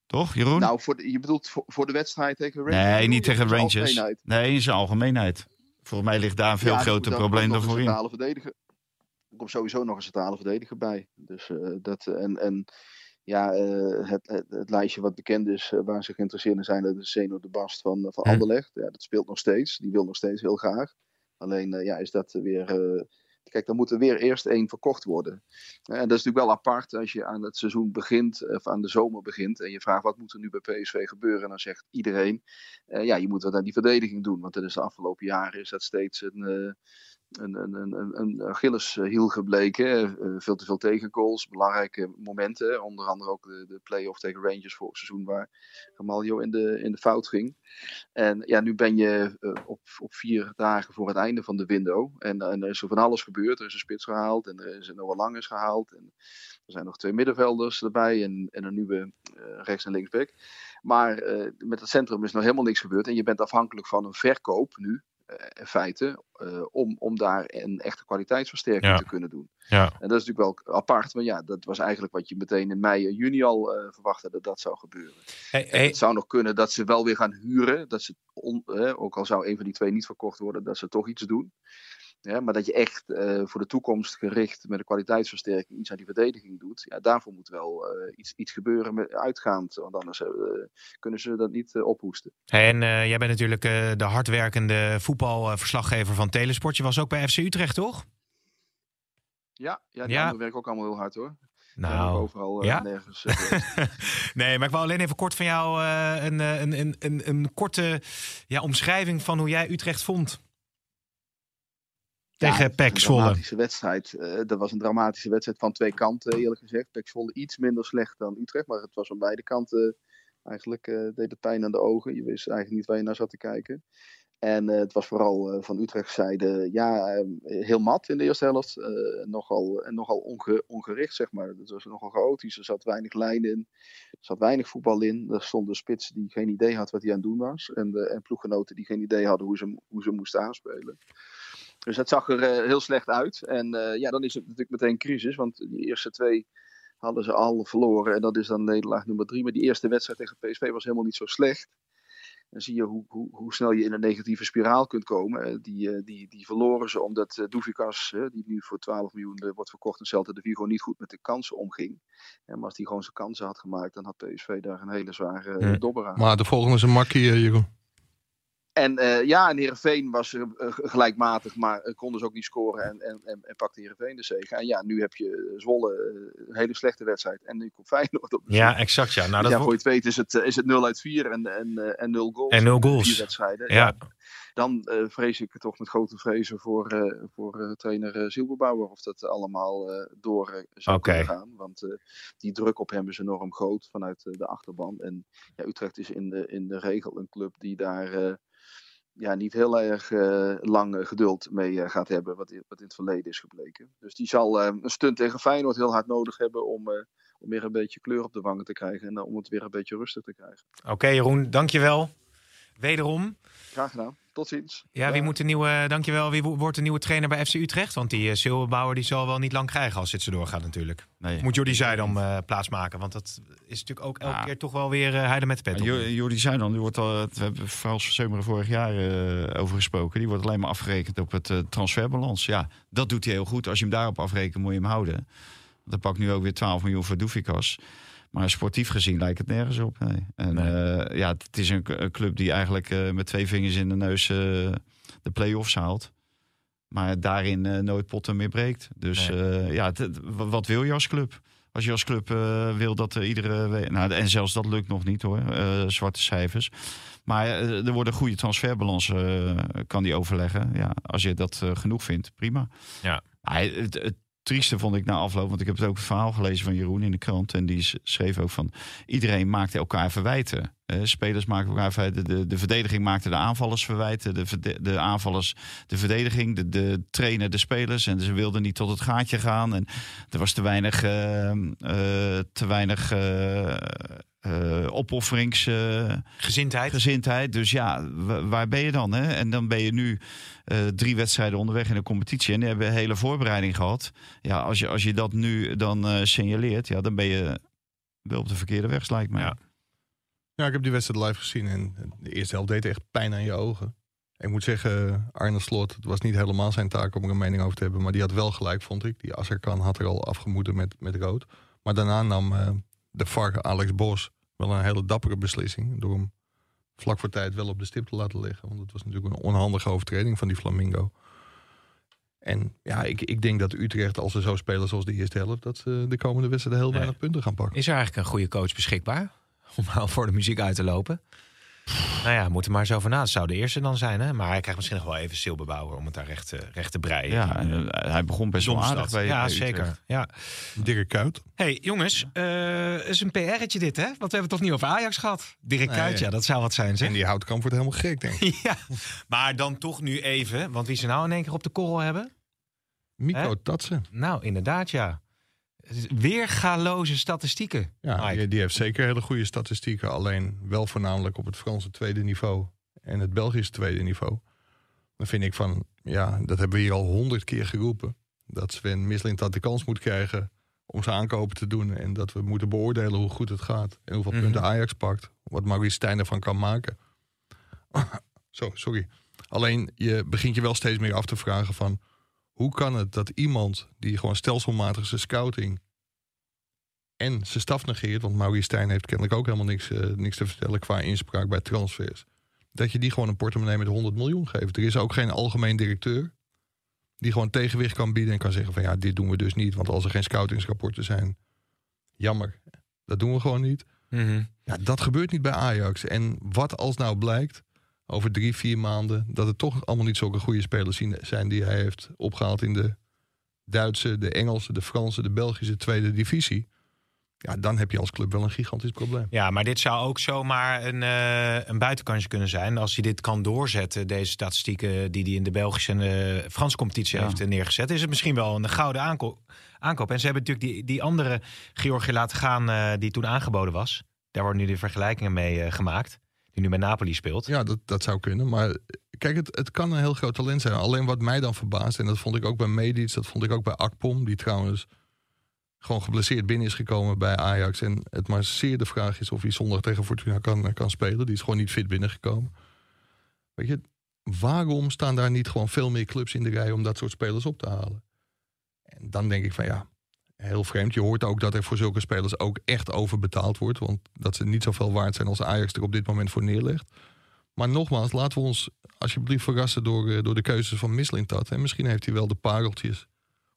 Toch, Jeroen? Nou, voor de- je bedoelt voor, voor de wedstrijd tegen Rangers? nee, niet tegen in Rangers. Nee, in zijn algemeenheid. Volgens mij ligt daar een veel Ja, er groter probleem dan centrale verdediger. Er komt sowieso nog een centrale verdediger bij. Dus, eh, dat, en, en ja, eh, het, het, het lijstje wat bekend is eh, waar ze geïnteresseerd in zijn, dat is Zeno de Bast van, van Hm. Anderlecht. Ja, dat speelt nog steeds. Die wil nog steeds heel graag. Alleen ja, is dat weer. Eh, kijk, dan moet er weer eerst één verkocht worden. Eh, en dat is natuurlijk wel apart als je aan het seizoen begint, of aan de zomer begint. En je vraagt wat moet er nu bij PSV gebeuren. En dan zegt iedereen, eh, ja, je moet wat aan die verdediging doen. Want dat is de afgelopen jaren is dat steeds een. Een, een, een, gebleken. Eh, veel te veel tegengoals, belangrijke momenten. Onder andere ook de, de play-off tegen Rangers vorig seizoen, waar Ramaljo in de, in de fout ging. En ja, nu ben je eh, op, op vier dagen voor het einde van de window. En, er is er van alles gebeurd. Er is een spits gehaald en er is een Noah Langes gehaald. En er zijn nog twee middenvelders erbij en, en een nieuwe eh, rechts- en linksback. Maar met het centrum is nog helemaal niks gebeurd. En je bent afhankelijk van een verkoop nu in feite, eh, om, om daar een echte kwaliteitsversterking Ja. te kunnen doen. Ja. En dat is natuurlijk wel apart, maar ja, dat was eigenlijk wat je meteen in mei en juni al eh, verwachtte dat dat zou gebeuren. Hey, En hey, Het zou nog kunnen dat ze wel weer gaan huren, dat ze, on- eh, ook al zou een van die twee niet verkocht worden, dat ze toch iets doen. Ja, maar dat je echt eh, voor de toekomst gericht met een kwaliteitsversterking iets aan die verdediging doet, ja, daarvoor moet wel eh, iets, iets gebeuren met, uitgaand, want anders eh, kunnen ze dat niet ophoesten. en jij bent natuurlijk de hardwerkende voetbalverslaggever van Telesport. Je was ook bij FC Utrecht, toch? Ja, ja die Ja. werken ook allemaal heel hard hoor. Nou, overal ja? nergens. nee, maar ik wou alleen even kort van jou een, een, een, een, een korte ja, omschrijving van hoe jij Utrecht vond. Tegen Ja, Een Zwolle. dramatische wedstrijd. Eh, dat was een dramatische wedstrijd van twee kanten, eerlijk gezegd. PEC Zwolle iets minder slecht dan Utrecht, maar het was van beide kanten eigenlijk eh, deed het pijn aan de ogen. Je wist eigenlijk niet waar je naar zat te kijken. En eh, het was vooral eh, van Utrecht zijde ja, eh, heel mat in de eerste helft. Eh, nogal en nogal onge, ongericht, zeg maar. Het was nogal chaotisch. Er zat weinig lijn in. Er zat weinig voetbal in. Er stond een spits die geen idee had wat hij aan het doen was. En, en ploeggenoten die geen idee hadden hoe ze, hoe ze moesten aanspelen. Dus dat zag er eh, heel slecht uit. En eh, ja, dan is het natuurlijk meteen crisis. Want die eerste twee hadden ze al verloren. En dat is dan nederlaag nummer drie. Maar die eerste wedstrijd tegen PSV was helemaal niet zo slecht. dan zie je hoe, hoe, hoe snel je in een negatieve spiraal kunt komen. Eh, die, die, die verloren ze omdat uh, Doevikas, die nu voor 12 miljoen wordt verkocht in Celta de Vigo, niet goed met de kansen omging. maar als hij gewoon zijn kansen had gemaakt, dan had PSV daar een hele zware dobber aan. Maar de volgende is een makkie, Jeroen. En eh, ja, en Heerenveen was eh, gelijkmatig, maar kon dus ook niet scoren en, en, en, en pakte Heerenveen de zege. En ja, nu heb je Zwolle een hele slechte wedstrijd en nu komt Feyenoord op de Ja, exact. Ja, nou, Dus dat ja, voor je het weet is het, is het 0 uit 4 en, en, en 0 goals. En nul in goals. Vier wedstrijden. Ja. Dan eh, vrees ik toch met grote vrezen voor, voor trainer uh, Zielbebouwer of dat allemaal door zou kunnen gaan. Want die druk op hem is enorm groot vanuit de achterban. En ja, Utrecht is in de, in de regel een club die daar ja, niet heel erg eh, lang eh, geduld mee eh, gaat hebben, wat, i- wat in het verleden is gebleken. Dus die zal een stunt tegen Feyenoord heel hard nodig hebben om, om weer een beetje kleur op de wangen te krijgen en om het weer een beetje rustig te krijgen. Oké, Jeroen, dankjewel. Wederom. Graag gedaan. Tot ziens. Ja, wie moet de nieuwe, dankjewel, wie wo- wordt de nieuwe trainer bij FC Utrecht? Want die uh, Silberbouwer die zal wel niet lang krijgen als dit zo doorgaat natuurlijk. Nee. Moet Jordi Zuidam eh plaatsmaken, want dat is natuurlijk ook elke Ja. keer toch wel weer uh, heide met de pet Jordi Zuidam, die wordt al, we hebben Frans Seumeren vorig jaar eh, over gesproken. Die wordt alleen maar afgerekend op het eh, transferbalans. Ja, dat doet hij heel goed. Als je hem daarop afrekent, moet je hem houden. Want hij pakt nu ook weer 12 miljoen voor Doefikas. Maar sportief gezien lijkt het nergens op. Nee. En Nee. eh, ja, het is een, een club die eigenlijk eh, met twee vingers in de neus eh, de play-offs haalt. Maar daarin nooit potten meer breekt. Dus ja, wat wil je als club? Als je als club wil dat er iedere. Nou, en zelfs dat lukt nog niet hoor. zwarte cijfers. Maar er wordt een goede transferbalans. kan die overleggen. Ja, als je dat genoeg vindt, prima. Ja. Het trieste vond ik na afloop. Want ik heb het ook verhaal gelezen van Jeroen in de krant. En die schreef ook van. Iedereen maakte elkaar verwijten. Eh, spelers maken elkaar verwijten. De, de verdediging maakte de aanvallers verwijten. De, verde- de aanvallers de verdediging. De, de trainer de spelers. En ze wilden niet tot het gaatje gaan. En er was te weinig, eh, eh, te weinig opofferings. eh, Gezindheid. gezindheid. Dus ja, wa- waar ben je dan? Hè? En dan ben je nu drie wedstrijden onderweg in de competitie. En die hebben een hele voorbereiding gehad. Ja, als je, als je dat nu dan signaleert, ja, dan ben je wel op de verkeerde weg, lijkt mij. Ja. Ja, ik heb die wedstrijd live gezien en de eerste helft deed echt pijn aan je ogen. Ik moet zeggen, Arne Slot, het was niet helemaal zijn taak om er een mening over te hebben, maar die had wel gelijk, vond ik. Die Asserkan had er al afgemoeten met, met rood. Maar daarna nam eh, de VAR Alex Bos wel een hele dappere beslissing door hem vlak voor tijd wel op de stip te laten liggen. Want het was natuurlijk een onhandige overtreding van die Flamingo. En ja, ik, ik denk dat Utrecht, als ze zo spelen zoals de eerste helft, dat ze de komende wedstrijden heel Nee. weinig punten gaan pakken. Is er eigenlijk een goede coach beschikbaar? Om al voor de muziek uit te lopen? Nou ja, we moeten maar eens over na. Het zou de eerste dan zijn, hè? Maar hij krijgt misschien nog wel even Silberbouwer om het daar recht, te- recht te breien. Ja, en, eh, hij begon best wel aardig bij Ja, bij zeker. Ja. Dirk Kuyt. hey, jongens, eh is een PR'tje dit, hè? Want we hebben het toch niet over Ajax gehad? Direct Nee. uit, ja, dat zou wat zijn, zeg. En die houtkamp wordt helemaal gek, denk ik. Ja, maar dan toch nu even, want wie ze nou in één keer op de korrel hebben? Mico? Tatsen. Nou, inderdaad, ja. Weergaloze statistieken. Ja, die heeft zeker hele goede statistieken. Alleen wel voornamelijk op het Franse tweede niveau. En het Belgische tweede niveau. Dan vind ik van, ja, dat hebben we hier al honderd keer geroepen. Dat Sven Mislintat de kans moet krijgen om zijn aankopen te doen. En dat we moeten beoordelen hoe goed het gaat. En hoeveel Mhm. punten Ajax pakt. Wat Maurice Stijn ervan kan maken. Zo, sorry. Alleen je begint je wel steeds meer af te vragen van... hoe kan het dat iemand die gewoon stelselmatig zijn scouting... en zijn staf negeert... want Maurice Stijn heeft kennelijk ook helemaal niks, eh, niks te vertellen... qua inspraak bij transfers... dat je die gewoon een portemonnee met 100 miljoen geeft. Er is ook geen algemeen directeur... die gewoon tegenwicht kan bieden en kan zeggen van... ja, dit doen we dus niet, want als er geen scoutingsrapporten zijn... jammer, dat doen we gewoon niet... Mhm. Ja, dat gebeurt niet bij Ajax. En wat als nou blijkt over drie, vier maanden... dat het toch allemaal niet zulke goede spelers zien- zijn... die hij heeft opgehaald in de Duitse, de Engelse, de Franse... de Belgische tweede divisie... ja, dan heb je als club wel een gigantisch probleem. Ja, maar dit zou ook zomaar een, eh, een buitenkansje kunnen zijn. Als hij dit kan doorzetten, deze statistieken die hij in de Belgische en de Franse competitie Ja. heeft eh, neergezet, is het misschien wel een gouden aanko- aankoop. En ze hebben natuurlijk die, die andere Georgië laten gaan eh, die toen aangeboden was. Daar worden nu de vergelijkingen mee eh, gemaakt. Nu bij Napoli speelt. Ja, dat, dat zou kunnen. Maar kijk, het, het kan een heel groot talent zijn. Alleen wat mij dan verbaast, en dat vond ik ook bij Medic... dat vond ik ook bij Akpom... die trouwens gewoon geblesseerd binnen is gekomen bij Ajax. En het maar zeer de vraag is of hij zondag tegen Fortuna kan, kan spelen. Die is gewoon niet fit binnengekomen. Weet je, waarom staan daar niet gewoon veel meer clubs in de rij om dat soort spelers op te halen? En dan denk ik van ja, heel vreemd. Je hoort ook dat er voor zulke spelers ook echt overbetaald wordt. Want dat ze niet zoveel waard zijn als Ajax er op dit moment voor neerlegt. Maar nogmaals, laten we ons alsjeblieft verrassen door, eh, door de keuzes van Mislintat. En misschien heeft hij wel de pareltjes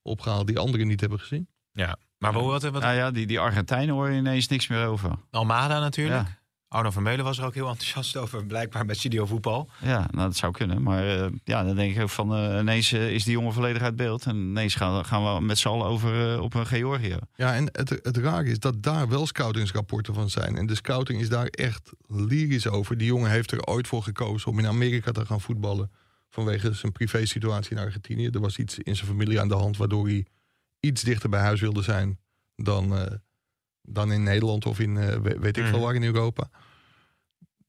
opgehaald die anderen niet hebben gezien. Ja, maar wat, wat, Nou ja, die, die Argentijnen hoor je ineens niks meer over. Almada natuurlijk. Ja. Arno van Meulen was er ook heel enthousiast over, blijkbaar bij Studio Voetbal. Ja, nou dat zou kunnen. Maar eh, ja, dan denk ik ook van eh, ineens eh, is die jongen volledig uit beeld. En ineens gaan, gaan we met z'n allen over op een Georgië. Ja, en het, het raar is dat daar wel scoutingsrapporten van zijn. En de scouting is daar echt lyrisch over. Die jongen heeft er ooit voor gekozen om in Amerika te gaan voetballen. Vanwege zijn privésituatie in Argentinië. Er was iets in zijn familie aan de hand waardoor hij iets dichter bij huis wilde zijn dan, eh, dan in Nederland of in eh, we- weet ik veel Mhm. waar in Europa.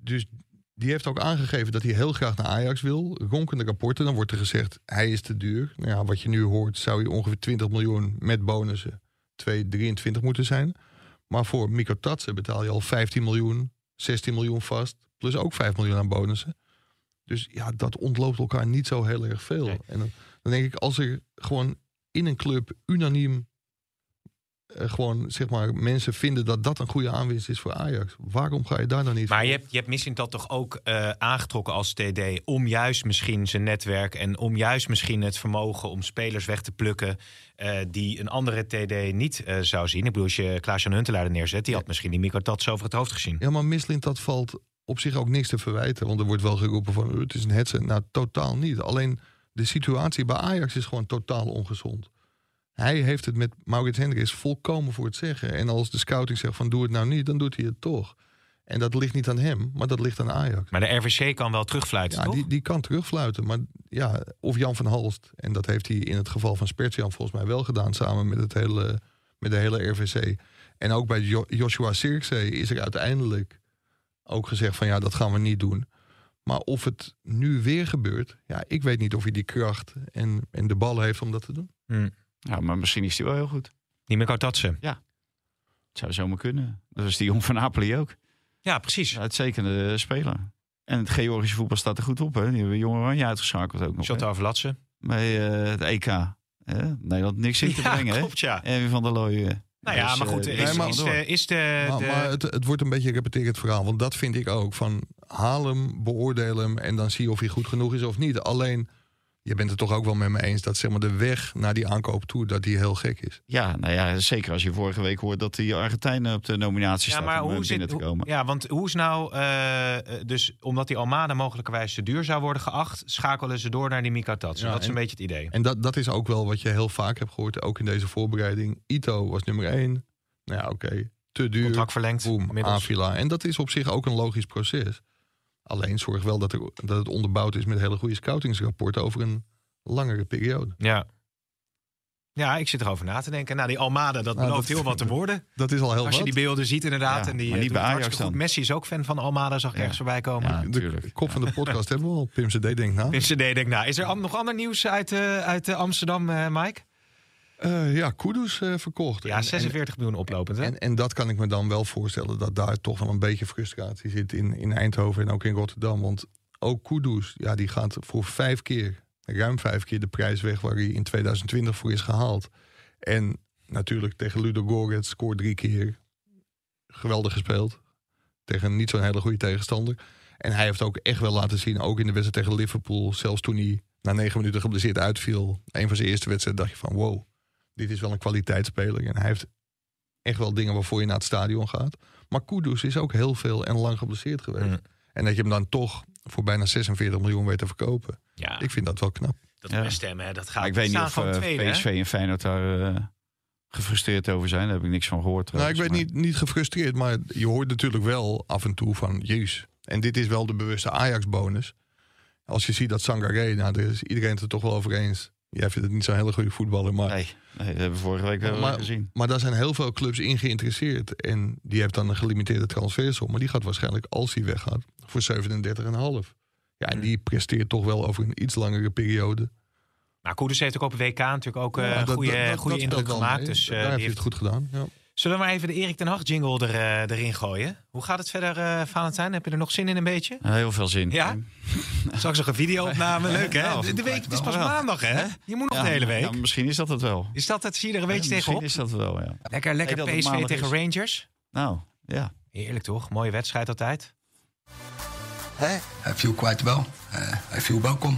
Dus die heeft ook aangegeven dat hij heel graag naar Ajax wil. Ronkende rapporten, dan wordt er gezegd hij is te duur. Nou ja, wat je nu hoort zou hij ongeveer 20 miljoen met bonussen 2, 23 moeten zijn. Maar voor Mikko Tatsen betaal je al 15 miljoen, 16 miljoen vast. Plus ook 5 miljoen aan bonussen. Dus ja, dat ontloopt elkaar niet zo heel erg veel. Nee. En dan, dan denk ik, als er gewoon in een club unaniem eh, gewoon zeg maar mensen vinden dat dat een goede aanwinst is voor Ajax. Waarom ga je daar dan niet Maar voor? je hebt, je hebt misschien dat toch ook eh, aangetrokken als TD om juist misschien zijn netwerk en om juist misschien het vermogen om spelers weg te plukken eh, die een andere TD niet zou zien. Ik bedoel, als je Klaas-Jan Huntelaar er neerzet, die had misschien die Mikko Tats over het hoofd gezien. Ja, maar Mislint, dat valt op zich ook niks te verwijten. Want er wordt wel geroepen van "Uh, het is een hetze. Nou, totaal niet. Alleen de situatie bij Ajax is gewoon totaal ongezond. Hij heeft het met Maurits Hendricks volkomen voor het zeggen. En als de scouting zegt van doe het nou niet, dan doet hij het toch. En dat ligt niet aan hem, maar dat ligt aan Ajax. Maar de RVC kan wel terugfluiten, Ja, toch? die, die kan terugfluiten. Maar ja, of Jan van Halst, en dat heeft hij in het geval van Spertjan volgens mij wel gedaan, samen met, het hele, met de hele RVC. En ook bij Jo- Joshua Sirkzee is er uiteindelijk ook gezegd van ja, dat gaan we niet doen. Maar of het nu weer gebeurt, ja, ik weet niet of hij die kracht en, en de ballen heeft om dat te doen. Ja, maar misschien is die wel heel goed. Die Mikko Tatsen. Het zou zomaar kunnen. Dat is die jong van Napoli ook. Ja, precies. Ja, uitstekende speler. En het Georgische voetbal staat er goed op. Hè? Die hebben Jong Oranje uitgeschakeld ook nog. Shot over Latsen. Bij eh, het EK. Hè? Nederland niks in te Ja, brengen. hè? klopt, ja. Erwin van der Looijen. Nou ja, Dus, maar goed, eh, is, nee, maar is, door. de, is de... Maar, de- maar het, het wordt een beetje een repeterend verhaal. Want dat vind ik ook. Van haal hem, beoordeel hem en dan zie je of hij goed genoeg is of niet. Alleen, je bent het toch ook wel met me eens dat zeg maar, de weg naar die aankoop toe, dat die heel gek is. Ja, nou ja, zeker als je vorige week hoort dat die Argentijnen op de nominatie ja, staat maar om eh, hoe binnen zit, te hoe- komen. ja, want hoe is nou, eh, eh, dus omdat die Almada mogelijkerwijs te duur zou worden geacht, schakelen ze door naar die Mika Tatsen. Ja, dat is een en- beetje het idee. En dat, dat is ook wel wat je heel vaak hebt gehoord, ook in deze voorbereiding. Ito was nummer één. Nou ja, oké, te duur. Contract verlengd. Boom. Avila. En dat is op zich ook een logisch proces. Alleen zorg wel dat, er, dat het onderbouwd is met hele goede scoutingsrapporten over een langere periode. Ja. Ja, ik zit erover na te denken. Nou, die Almada, dat Nou, belooft dat- heel wat te worden. Dat is al heel Als je wat. die beelden ziet inderdaad. Ja, en die, maar eh, niet bij Ajax hartstikke goed. Messi is ook fan van Almada, zag ik Ja. ergens voorbij komen. Ja, de natuurlijk. kop van de podcast hebben we al. Pim CD denkt na. Pim CD denkt, nou, is er nog ander nieuws uit, eh, uit eh, Amsterdam, eh, Mike? Eh, ja, Kudus eh, verkocht. Ja, En- 46 miljoen oplopend, hè? En, en dat kan ik me dan wel voorstellen dat daar toch wel een beetje frustratie zit in, in Eindhoven en ook in Rotterdam. Want ook Kudus, ja, die gaat voor vijf keer, ruim vijf keer de prijs weg waar hij in 2020 voor is gehaald. En natuurlijk tegen Ludo Gorets scoort drie keer. Geweldig gespeeld. Tegen niet zo'n hele goede tegenstander. En hij heeft ook echt wel laten zien, ook in de wedstrijd tegen Liverpool, zelfs toen hij na negen minuten geblesseerd uitviel, een van zijn eerste wedstrijden, dacht je van wow, dit is wel een kwaliteitsspeler. En hij heeft echt wel dingen waarvoor je naar het stadion gaat. Maar Kudus is ook heel veel en lang geblesseerd geweest. Mm. En dat je hem dan toch voor bijna 46 miljoen weet te verkopen. Ja, Ik vind dat wel knap. dat Ja. Hè, dat gaat. Maar ik weet niet of eh, tweede? PSV en Feyenoord daar eh, gefrustreerd over zijn. Daar heb ik niks van gehoord. Nou, ik weet trouwens, niet, niet gefrustreerd, maar je hoort natuurlijk wel af en toe van... Jezus, en dit is wel de bewuste Ajax-bonus. Als je ziet dat Sangaré, nou, daar is iedereen het er toch wel over eens. Jij vindt het niet zo'n hele goede voetballer, maar... Nee, nee, dat hebben we vorige week wel Maar- gezien. Maar daar zijn heel veel clubs in geïnteresseerd. En die heeft dan een gelimiteerde transfersom. Maar die gaat waarschijnlijk, als hij weggaat, voor 37,5. Ja, en die presteert toch wel over een iets langere periode. Maar Koeders heeft ook op WK natuurlijk ook eh Ja, dat- goede, dat- dat- goede dat indruk gemaakt. mee. Dus, eh, Daar die heeft hij heeft- het goed gedaan. Ja. Zullen we maar even de Erik ten Hag jingle er, eh, erin gooien? Hoe gaat het verder, eh Valentijn? Heb je er nog zin in een beetje? Heel veel zin. Ja? Straks nog een video-opname. Leuk, hè? De, de week, het is pas wel. maandag, hè? Je moet nog de hele week. Ja, misschien is dat het wel. Is dat het? Zie je er een beetje Ja, tegenop? Misschien is dat wel, ja. Lekker, lekker PSV tegen is. Rangers. Nou, ja. Heerlijk, toch? Mooie wedstrijd altijd. Hè? I feel quite well. Uh, I feel welcome.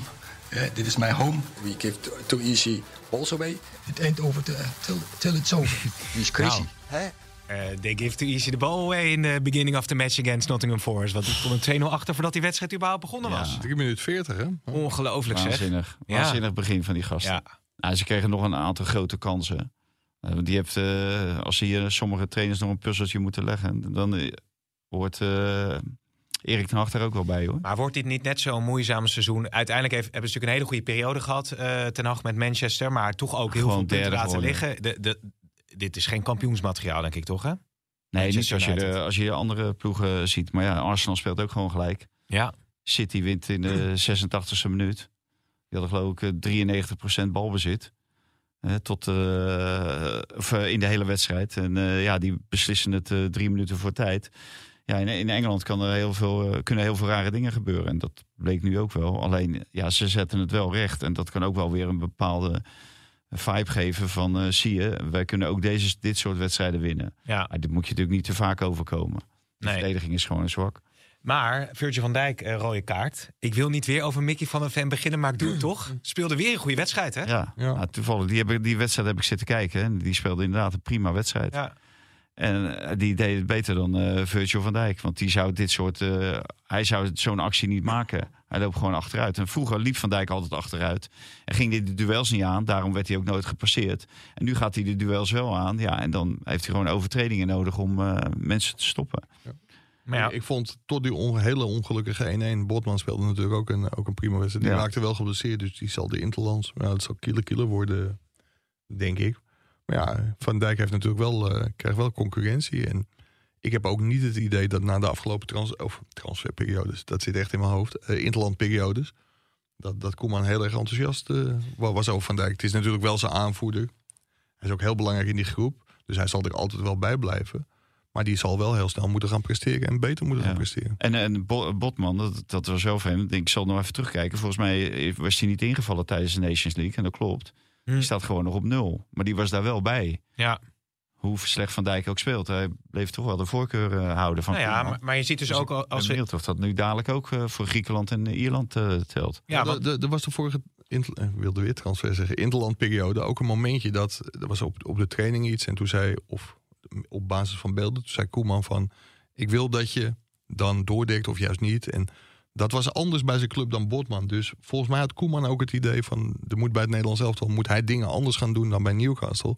Uh, dit is my home. We give too easy balls away. It ain't over till, till, till it's over. He's crazy. Nou. Hè? Eh, they give too easy the ball away in the beginning of the match against Nottingham Forest. Want die stond een 2-0 achter voordat die wedstrijd überhaupt begonnen Ja. was. 3 minuten 40, hè? Ongelooflijk zeg. Waanzinnig. Ja. Waanzinnig begin van die gasten. Ja. Nou, ze kregen nog een aantal grote kansen. Eh, die heeft, eh, als hier sommige trainers nog een puzzeltje moeten leggen, dan eh, hoort eh, Erik ten Hag daar ook wel bij hoor. Maar wordt dit niet net zo'n moeizaam seizoen? Uiteindelijk heeft, hebben ze natuurlijk een hele goede periode gehad eh ten Hag met Manchester. Maar toch ook heel Gewoon veel punten laten liggen. De, de, dit is geen kampioensmateriaal, denk ik toch? Hè? Nee, niet als je, de, als je andere ploegen ziet. Maar ja, Arsenal speelt ook gewoon gelijk. Ja. City wint in de 86e minuut. Die hadden geloof ik eh, 93% balbezit. Eh, tot, eh, of, eh, in de hele wedstrijd. En eh, ja, die beslissen het eh, drie minuten voor tijd. Ja, in, in Engeland kan er heel veel, eh, kunnen heel veel rare dingen gebeuren. En dat bleek nu ook wel. Alleen, ja, ze zetten het wel recht. En dat kan ook wel weer een bepaalde vibe geven van... eh, zie je, wij kunnen ook deze, dit soort wedstrijden winnen. ja. Maar dit moet je natuurlijk niet te vaak overkomen. De Nee. verdediging is gewoon zwak. Maar Virgil van Dijk, eh, rode kaart. Ik wil niet weer over Mickey van der Ven beginnen, maar ik doe het toch. Speelde weer een goede wedstrijd, hè? Ja, Ja. Nou, toevallig. Die, heb ik, die wedstrijd heb ik zitten kijken. En die speelde inderdaad een prima wedstrijd. Ja. En eh, die deed het beter dan eh Virgil van Dijk. Want die zou dit soort. eh, hij zou zo'n actie niet maken. Hij loopt gewoon achteruit. En vroeger liep Van Dijk altijd achteruit. En ging hij de duels niet aan. Daarom werd hij ook nooit gepasseerd. En nu gaat hij de duels wel aan. Ja, en dan heeft hij gewoon overtredingen nodig om eh, mensen te stoppen. Maar ja, Ik vond tot die on- hele ongelukkige 1-1. Botman speelde natuurlijk ook een, ook een prima wedstrijd. Die Ja. raakte wel geblesseerd, dus die zal de Interlands. Maar ja, dat zal killer killer worden, denk ik. Maar ja, Van Dijk heeft natuurlijk wel, eh, krijgt wel concurrentie. En ik heb ook niet het idee dat na de afgelopen trans of transferperiodes, dat zit echt in mijn hoofd, eh interlandperiodes, dat, dat Koeman heel erg enthousiast eh, wa- was over Van Dijk. Het is natuurlijk wel zijn aanvoerder. Hij is ook heel belangrijk in die groep. Dus hij zal er altijd wel bij blijven. Maar die zal wel heel snel moeten gaan presteren en beter moeten Ja. gaan presteren. En, en Bo- Botman, dat, dat was wel vreemd. Denk, Ik zal nog even terugkijken. Volgens mij was hij niet ingevallen tijdens de Nations League. En dat klopt. Hm. Die staat gewoon nog op nul. Maar die was daar wel bij. ja. Hoe slecht Van Dijk ook speelt. Hij bleef toch wel de voorkeur eh, houden van Nou ja maar, maar je ziet dus, Dus ook ik al- ben als we... benieuwd of dat nu dadelijk ook eh, voor Griekenland en Ierland eh, telt. Ja, Ja, want- er was de vorige, ik wilde weer transfer zeggen, interlandperiode ook een momentje dat, er was op, op de training iets en toen zei, of op basis van beelden, toen zei Koeman van, ik wil dat je dan doordekt of juist niet. En dat was anders bij zijn club dan Botman. Dus volgens mij had Koeman ook het idee van, er moet bij het Nederlands elftal, moet hij dingen anders gaan doen dan bij Newcastle.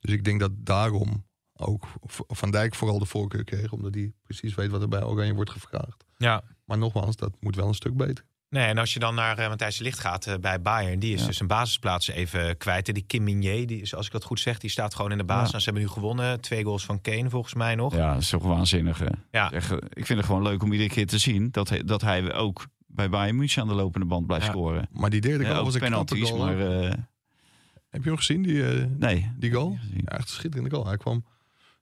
Dus ik denk dat daarom ook Van Dijk vooral de voorkeur kreeg, omdat hij precies weet wat er bij Oranje wordt gevraagd. ja. Maar nogmaals, dat moet wel een stuk beter. Nee, en als je dan naar uh, Matthijs de Licht gaat eh, bij Bayern, die is Ja. dus een basisplaats even kwijt. En die Kim Minier, die is, als ik dat goed zeg, die staat gewoon in de basis. Ja. En ze hebben nu gewonnen. Twee goals van Kane volgens mij nog. Ja, dat is toch waanzinnig. Hè? Ja. Echt, eh, ik vind het gewoon leuk om iedere keer te zien dat hij, dat hij ook bij Bayern München aan de lopende band blijft Ja. scoren. Maar die derde goal was een knappe goal. maar eh, Heb je hem gezien, die, eh, nee. die goal? Ja, echt schitterende goal. Hij kwam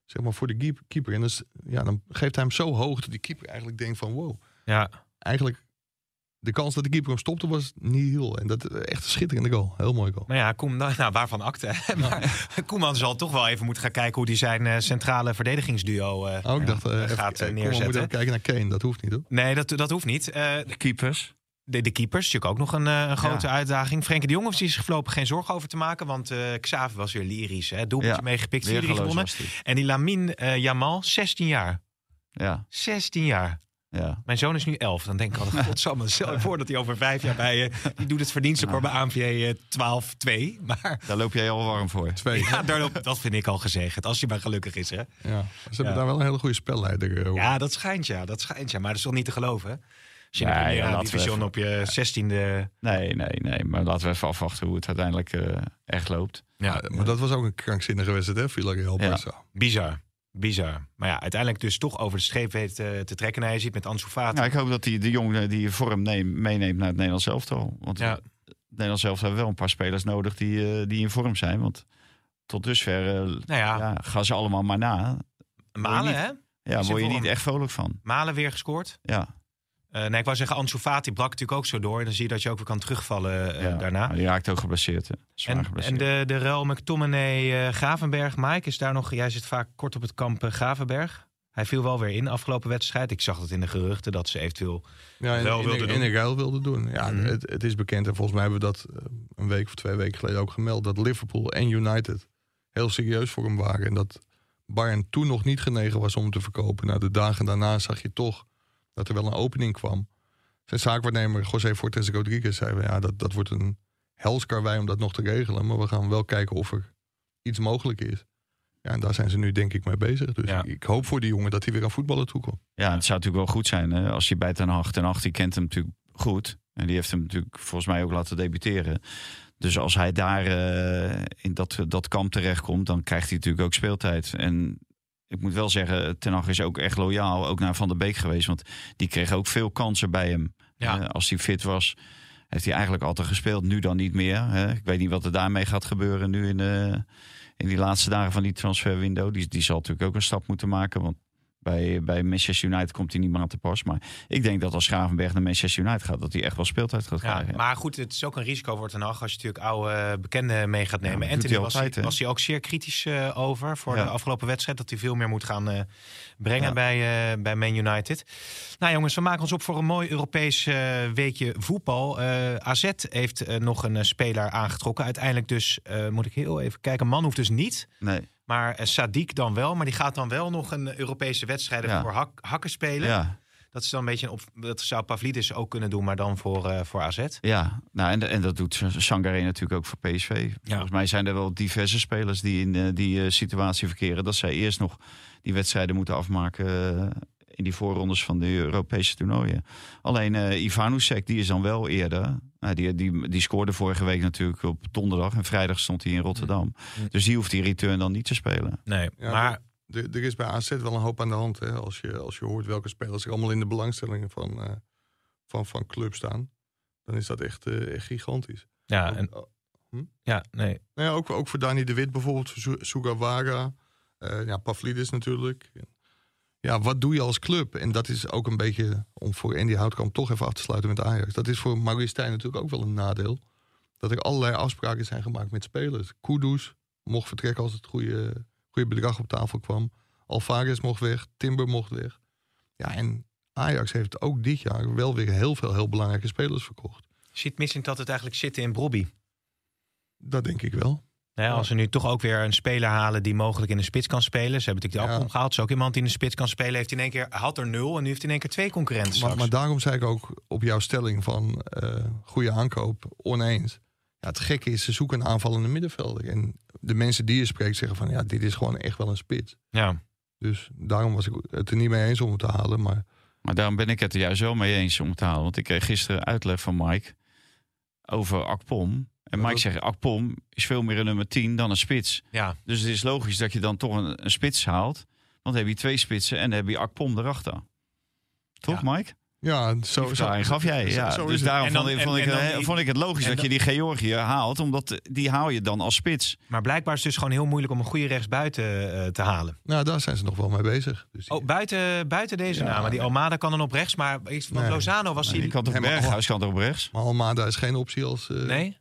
zeg maar, voor de keep- keeper. En dus, ja, dan geeft hij hem zo hoog dat die keeper eigenlijk denkt van... wow, Ja. eigenlijk de kans dat de keeper hem stopte was niet heel. En dat eh, echt een schitterende goal. Heel mooi goal. Maar ja, Koem, nou, nou, waarvan akte. maar Koeman zal toch wel even moeten gaan kijken hoe hij zijn eh, centrale verdedigingsduo eh, Oh, ik dacht, eh, even- gaat moeten neerzetten. even kijken naar Kane. Dat hoeft niet, hoor. Nee, dat, dat hoeft niet. Eh, De keepers. de, de keepers, natuurlijk ook nog een, eh, een grote Ja. uitdaging. Frenkie de Jong heeft zich voorlopig geen zorgen over te maken. Want eh Xavi was weer lyrisch. Hè? Doelpuntje Ja, meegepikt, 4-3 Weergeloos gewonnen. En die Lamin eh Jamal, 16 jaar. Ja, 16 jaar. Ja. Mijn zoon is nu 11. Dan denk ik altijd, godsamme, stel je voor dat hij over vijf jaar bij je... Die doet het verdienstelijk bij ANVJ 12-2. Maar Daar loop jij al warm voor. Twee. ja, daarop, dat vind ik al gezegd. Als je maar gelukkig is, hè. Ja. Ze hebben Ja. daar wel een hele goede spelleider. eh, hoor. Ja, dat schijnt ja, dat schijnt ja. Maar dat is toch niet te geloven, hè? Als je in Nee, de ja, Division even- op je 16e... Nee, nee, nee. Maar laten we even afwachten hoe het uiteindelijk eh, echt loopt. Ja, maar dat was ook een krankzinnige wedstrijd, hè? Villarreal Ja. Bizar. Bizar. Maar ja, uiteindelijk dus toch over de streep weet eh, te trekken. Nou, je ziet met Ansu Fati. Nou, ik hoop dat hij de jongen die je vorm neem, meeneemt naar het Nederlands elftal. Want Ja. Nederland zelf hebben wel een paar spelers nodig die, eh, die in vorm zijn. Want tot dusver eh, Nou ja, ja, gaan ze allemaal maar na. Malen hè? Ja, in word je vorm. niet echt vrolijk van. Malen weer gescoord. Ja, Eh, nee, ik wou zeggen, Ansu Fati brak natuurlijk ook zo door. Dan zie je dat je ook weer kan terugvallen eh, ja. daarna. Die raakt ook geblesseerd. Hè. Zwaar En, geblesseerd. en de, de ruil McTominay eh Gravenberg, Mike, is daar nog... Jij zit vaak kort op het kamp Gravenberg. Hij viel wel weer in de afgelopen wedstrijd. Ik zag het in de geruchten dat ze eventueel... Ja, in, wel in, wilde in, doen. een ruil wilde doen. Ja, Mhm. het, het is bekend en volgens mij hebben we dat een week of twee weken geleden ook gemeld. Dat Liverpool en United heel serieus voor hem waren. En dat Bayern toen nog niet genegen was om hem te verkopen. Nou, de dagen daarna zag je toch dat er wel een opening kwam. Zijn zaakwaarnemer José Fortes Rodriguez zei... Ja, dat, dat wordt een helskarwei om dat nog te regelen. Maar we gaan wel kijken of er iets mogelijk is. Ja, en daar zijn ze nu denk ik mee bezig. Dus Ja. ik hoop voor die jongen dat hij weer aan voetballen toekomt. Ja, het zou natuurlijk wel goed zijn hè, als je bij Ten Hag... Ten Hag die kent hem natuurlijk goed. En die heeft hem natuurlijk volgens mij ook laten debuteren. Dus als hij daar eh, in dat, dat kamp terechtkomt... dan krijgt hij natuurlijk ook speeltijd. En ik moet wel zeggen, Ten Hag is ook echt loyaal... ook naar Van der Beek geweest. Want die kreeg ook veel kansen bij hem. Ja. Eh, als hij fit was, heeft hij eigenlijk altijd gespeeld. Nu dan niet meer. Hè. Ik weet niet wat er daarmee gaat gebeuren nu in, de, in die laatste dagen van die transferwindow. Die, die zal natuurlijk ook een stap moeten maken. Want bij, bij Manchester United komt hij niet meer aan te pas. Maar ik denk dat als Gravenberg naar Manchester United gaat, dat hij echt wel speeltijd gaat Ja, krijgen. maar goed, het is ook een risico voor Ten Hag als je natuurlijk oude eh, bekenden mee gaat Ja, nemen. doet Anthony hij was, altijd, hij, was hij ook zeer kritisch eh, over voor Ja. de afgelopen wedstrijd. Dat hij veel meer moet gaan eh, brengen Ja. bij, bij Man United. Nou jongens, we maken ons op voor een mooi Europees weekje voetbal. AZ heeft nog een speler aangetrokken. Uiteindelijk dus, moet ik heel even kijken, man hoeft dus niet. Nee. Maar eh, Sadiq dan wel. Maar die gaat dan wel nog een Europese wedstrijd Ja. voor hak, hakken spelen. Ja, Dat is dan een beetje een op, dat zou Pavlidis ook kunnen doen, maar dan voor, eh, voor AZ. ja. Nou, en, en dat doet Sangaré natuurlijk ook voor PSV. Volgens mij zijn er wel diverse spelers die in eh, die eh, situatie verkeren. Dat zij eerst nog die wedstrijden moeten afmaken eh, in die voorrondes van de Europese toernooien. Alleen eh Ivanusek, die is dan wel eerder. Nou, die, die, die scoorde vorige week natuurlijk op donderdag. En vrijdag stond hij in Rotterdam. Mm. Dus die hoeft die return dan niet te spelen. Nee, Ja, maar Er, er is bij AZ wel een hoop aan de hand. Hè? Als, je, als je hoort welke spelers er allemaal in de belangstellingen van, eh, van, van club staan. Dan is dat echt, eh, echt gigantisch. ja, en, Ook- ja, nee. nou ja, ook, ook voor Dani de Wit bijvoorbeeld. Voor Su- Sugawara. eh ja, Pavlidis natuurlijk. Ja, wat doe je als club? En dat is ook een beetje, om voor Andy Houtkamp toch even af te sluiten met Ajax. Dat is voor Maurice Stijn natuurlijk ook wel een nadeel. Dat er allerlei afspraken zijn gemaakt met spelers. Kudus mocht vertrekken als het goede, goede bedrag op tafel kwam. Alvarez mocht weg, Timber mocht weg. Ja, en Ajax heeft ook dit jaar wel weer heel veel heel belangrijke spelers verkocht. Ziet Missing dat het eigenlijk zitten in Brobby? Dat denk ik wel. Hè, als ze nu toch ook weer een speler halen die mogelijk in de spits kan spelen. Ze hebben natuurlijk de Ja. Alcom gehaald. Is ook iemand die in de spits kan spelen. Heeft in één keer, had er nul en nu heeft hij in één keer twee concurrenten Maar, maar daarom zei ik ook op jouw stelling van eh, goede aankoop oneens. Ja, het gekke is, ze zoeken een aanvallende middenvelder. En de mensen die je spreekt zeggen van ja, dit is gewoon echt wel een spits. ja. Dus daarom was ik het er niet mee eens om te halen. Maar Maar daarom ben ik het er juist wel mee eens om het te halen. Want ik kreeg gisteren uitleg van Mike over Akpom. En Mike zegt, Akpom is veel meer een nummer 10 dan een spits. ja, Dus het is logisch dat je dan toch een, een spits haalt. Want dan heb je twee spitsen en dan heb je Akpom erachter. Toch, Mike? ja, zo, Die zo gaf jij. zo- Ja. zo dus daarom dan- vond, ik, en- vond, ik, en dan die- vond ik het logisch dat je die Georgië haalt. Omdat die haal je dan als spits. maar blijkbaar is het dus gewoon heel moeilijk om een goede rechtsbuiten eh, te halen. Nou, daar zijn ze nog wel mee bezig. Dus die- Oh, buiten, buiten deze Ja, namen. Die nee. Almada kan dan op rechts, maar is- want Nee. Lozano was Die hij... kant op Nee, maar- Berghuis, kant op rechts. Maar Almada is geen optie als, eh Nee?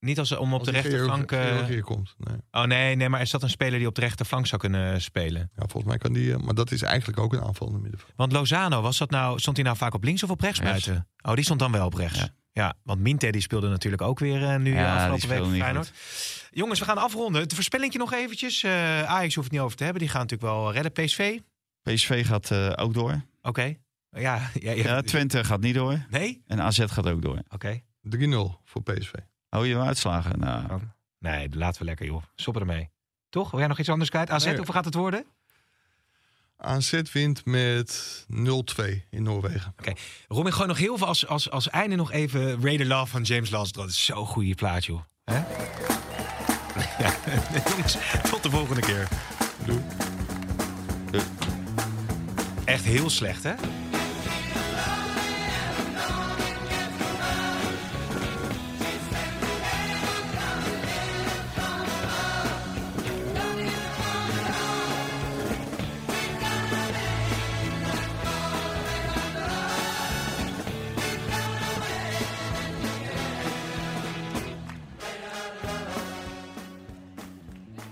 Niet als, om op als de rechterflank... Eh, Georgië komt. Nee. Oh nee, nee, maar is dat een speler die op de rechterflank zou kunnen spelen? Ja, volgens mij kan die, eh, maar dat is eigenlijk ook een aanvallende middenvelder. Want Lozano, was dat nou, stond hij nou vaak op links of op rechts, buiten? Oh, die stond dan wel op rechts. Ja, Ja. want Minte die speelde natuurlijk ook weer eh, nu Ja, eh, afgelopen week voor Feyenoord. Jongens, we gaan afronden. Het voorspellingje nog eventjes. Eh Ajax hoeft het niet over te hebben. Die gaan natuurlijk wel redden. PSV? PSV gaat eh, ook door. Oké. Ja, ja, ja. Ja, Twente gaat niet door. Nee? En AZ gaat ook door. Oké. 3-0 voor PSV. Hou je hem uitslagen? Nou, Nee, laten we lekker, joh. Stoppen ermee. Toch? Wil jij nog iets anders kwijt? AZ, Nee. hoeveel gaat het worden? AZ wint met 0-2 in Noorwegen. Robin, gooi nog heel veel als, als, als einde nog even Raider Love van James Last. Dat is zo'n goede plaat, joh. Hè? Ja, jongens, tot de volgende keer. Doei. Echt heel slecht, hè?